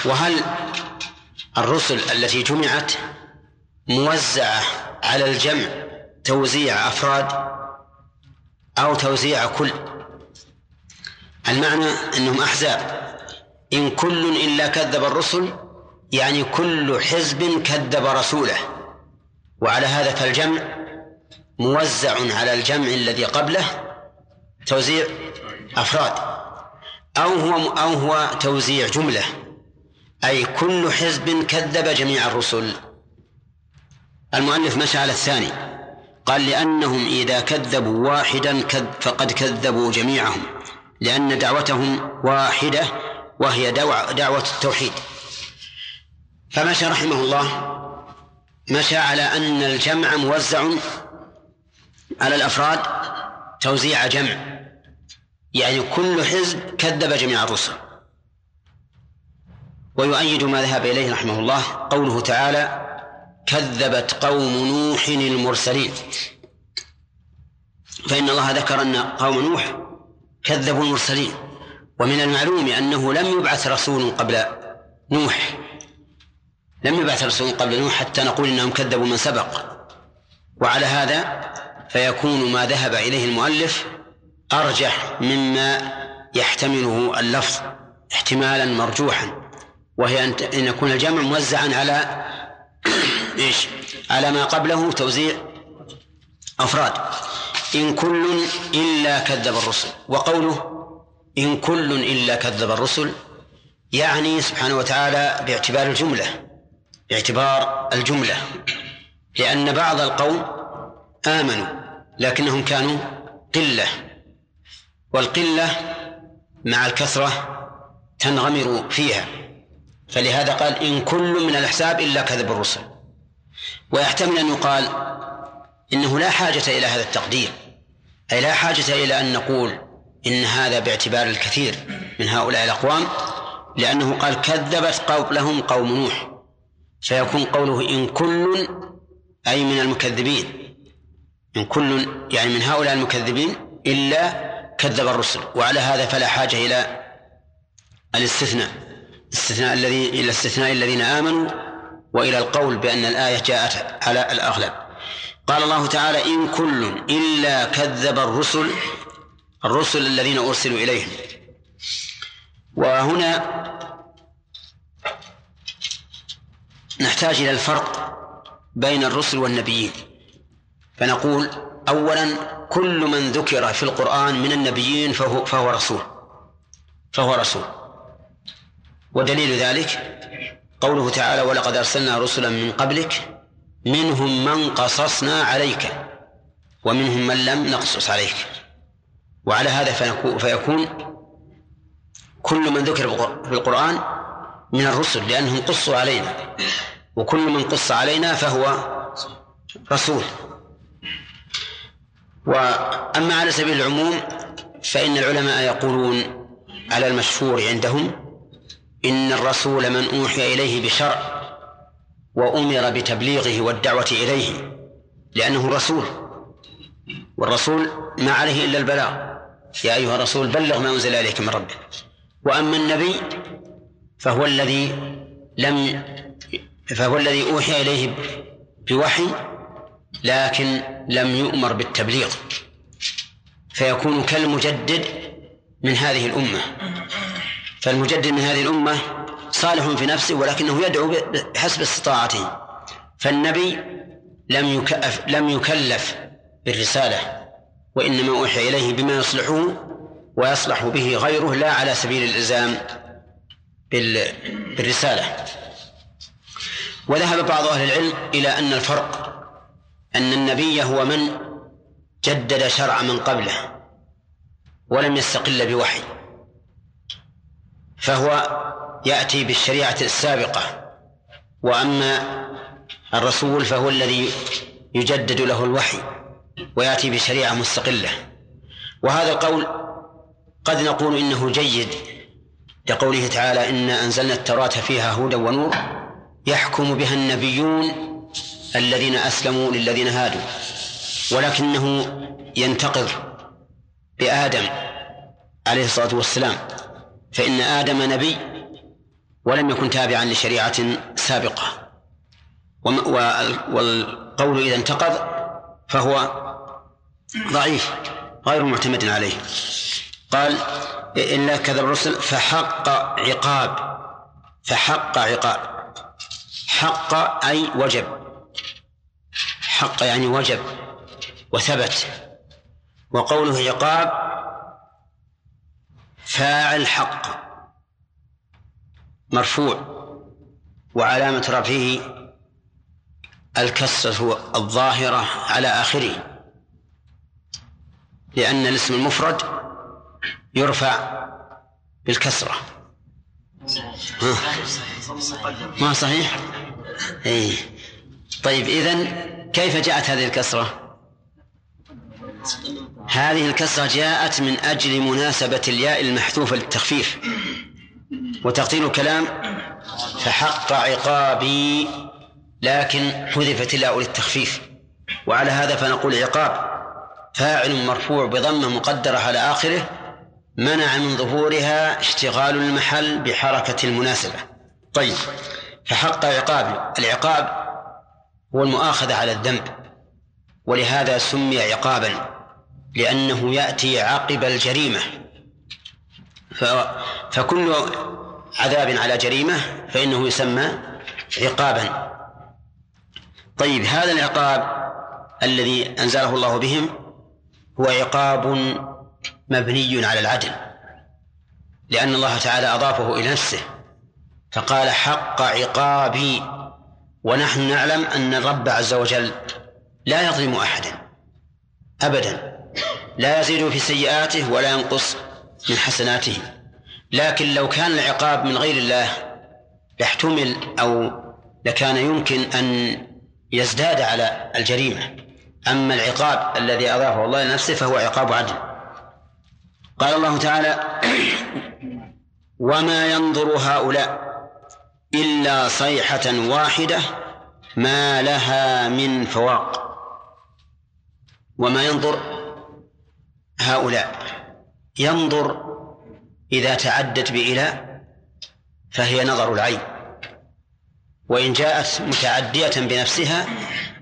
وهل الرسل التي جمعت موزعة على الجمع توزيع أفراد أو توزيع كل؟ المعنى أنهم أحزاب. إن كل إلا كذب الرسل يعني كل حزب كذب رسوله. وعلى هذا فالجمع موزع على الجمع الذي قبله توزيع أفراد. أو هو أو هو توزيع جملة. أي كل حزب كذب جميع الرسل. المؤلف مشى على الثاني. قال لأنهم إذا كذبوا واحدا فقد كذبوا جميعهم. لأن دعوتهم واحدة وهي دعوة التوحيد. فمشى رحمه الله مشى على أن الجمع موزع على الأفراد توزيع جمع. يعني كل حزب كذب جميع الرسل. ويؤيد ما ذهب إليه رحمه الله قوله تعالى كذبت قوم نوح المرسلين فإن الله ذكر أن قوم نوح كذبوا المرسلين. ومن المعلوم أنه لم يبعث رسول قبل نوح. لم يبعث رسول قبل نوح حتى نقول إنهم كذبوا من سبق. وعلى هذا فيكون ما ذهب إليه المؤلف أرجح مما يحتمله اللفظ احتمالا مرجوحا وهي أن يكون الجمع موزعا على إيش؟ على ما قبله توزيع أفراد. إن كل إلا كذب الرسل. وقوله إن كل إلا كذب الرسل يعني سبحانه وتعالى باعتبار الجملة. باعتبار الجملة لأن بعض القوم آمنوا لكنهم كانوا قلة والقلة مع الكثرة تنغمر فيها. فلهذا قال إن كل من الأحساب إلا كذب الرسل. ويحتمل أن يقال إنه لا حاجة إلى هذا التقدير أي لا حاجة إلى أن نقول إن هذا باعتبار الكثير من هؤلاء الأقوام لأنه قال كذبت قبلهم قوم نوح. فيكون قوله إن كل أي من المكذبين. إن كل يعني من هؤلاء المكذبين إلا كذب الرسل. وعلى هذا فلا حاجة إلى الاستثناء. استثناء الذي إلى استثناء الذين آمنوا وإلى القول بأن الآية جاءت على الأغلب. قال الله تعالى إن كل إلا كذب الرسل الرسل الذين أرسلوا إليهم. وهنا نحتاج إلى الفرق بين الرسل والنبيين. فنقول أولا كل من ذكر في القرآن من النبيين فهو, فهو رسول. فهو رسول. ودليل ذلك قوله تعالى ولقد أرسلنا رسلا من قبلك منهم من قصصنا عليك ومنهم من لم نقصص عليك. وعلى هذا فيكون كل من ذكر في القرآن من الرسل لأنهم قصوا علينا. وكل من قص علينا فهو رسول. وأما على سبيل العموم فإن العلماء يقولون على المشهور عندهم إن الرسول من أوحي إليه بشرع وأمر بتبليغه والدعوة إليه لأنه رسول. والرسول ما عليه إلا البلاغ. يا أيها الرسول بلغ ما أنزل إليك من ربك. وأما النبي فهو الذي لم فهو الذي أوحي إليه بوحي لكن لم يؤمر بالتبليغ. فيكون كالمجدد من هذه الأمة. فالمجدد من هذه الأمة صالح في نفسه ولكنه يدعو بحسب استطاعته. فالنبي لم يكلف لم يكلف بالرسالة وإنما أوحي إليه بما يصلحه ويصلح به غيره لا على سبيل الإلزام. بالرسالة. وذهب بعض أهل العلم إلى أن الفرق أن النبي هو من جدد شرع من قبله ولم يستقل بوحي. فهو يأتي بالشريعة السابقة وأما الرسول فهو الذي يجدد له الوحي ويأتي بشريعة مستقلة. وهذا القول قد نقول إنه جيد لقوله تعالى إنا أنزلنا التوراة فيها هدى ونور يحكم بها النبيون الذين أسلموا للذين هادوا ولكنه ينتقض بآدم عليه الصلاة والسلام فإن آدم نبي ولم يكن تابعا لشريعة سابقة. والقول إذا انتقض فهو ضعيف غير معتمد عليه. قال إلا كذب الرسل فحق عقاب فحق عقاب. حق أي وجب. حق يعني وجب وثبت. وقوله عقاب فاعل حق مرفوع. وعلامة رفعه الكسرة الظاهرة على آخره. لأن الاسم المفرد يرفع بالكسرة. ما صحيح؟ اي طيب إذن كيف جاءت هذه الكسرة؟ هذه الكسرة جاءت من أجل مناسبة الياء المحذوفة للتخفيف. وتقدير الكلام فحق عقابي لكن حذفت الياء للتخفيف. وعلى هذا فنقول عقاب. فاعل مرفوع بضمة مقدرة على آخره منع من ظهورها اشتغال المحل بحركة المناسبة. طيب فحق عقاب العقاب هو المؤاخذة على الذنب ولهذا سمي عقابا لأنه يأتي عقب الجريمة. فكل عذاب على جريمة فإنه يسمى عقابا. طيب هذا العقاب الذي أنزله الله بهم هو عقاب مبني على العدل لأن الله تعالى أضافه إلى نفسه فقال حق عقابي ونحن نعلم أن الرب عز وجل لا يظلم أحدا أبدا لا يزيد في سيئاته ولا ينقص من حسناته لكن لو كان العقاب من غير الله لاحتمل أو لكان يمكن أن يزداد على الجريمة أما العقاب الذي أضافه الله لنفسه فهو عقاب عدل. قال الله تعالى وما ينظر هؤلاء إلا صيحة واحدة ما لها من فواق. وما ينظر هؤلاء؟ ينظر إذا تعدت بإلى فهي نظر العين. وإن جاءت متعدية بنفسها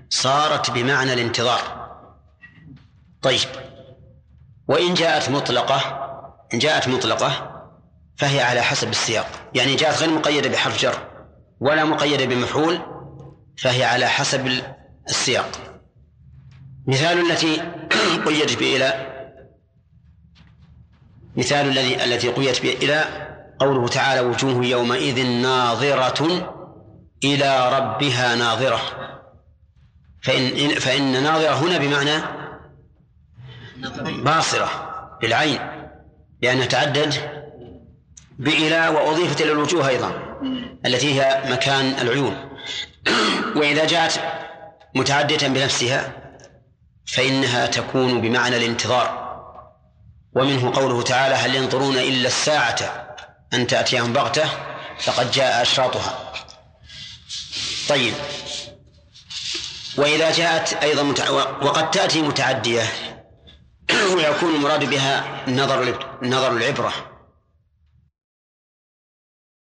صارت بمعنى الانتظار. طيب. وإن جاءت مطلقة إن جاءت مطلقة فهي على حسب السياق. يعني جاءت غير مقيدة بحرف جر ولا مقيدة بمفعول فهي على حسب السياق. مثال التي قيدت بإلى مثال الذي التي قيدت بإلى قوله تعالى وجوه يومئذ ناظرة إلى ربها ناظرة. فإن فإن ناظرة هنا بمعنى باصرة بالعين لأنها تعدد بإلى وأضيفت إلى الوجوه أيضا التي هي مكان العيون. وإذا جاءت متعدية بنفسها فإنها تكون بمعنى الانتظار. ومنه قوله تعالى هل ينظرون إلا الساعة أن تأتيهم بغتة فقد جاء أشراطها. طيب. وإذا جاءت أيضا متع... وقد تأتي متعدية ويكون المراد بها نظر نظر العبرة.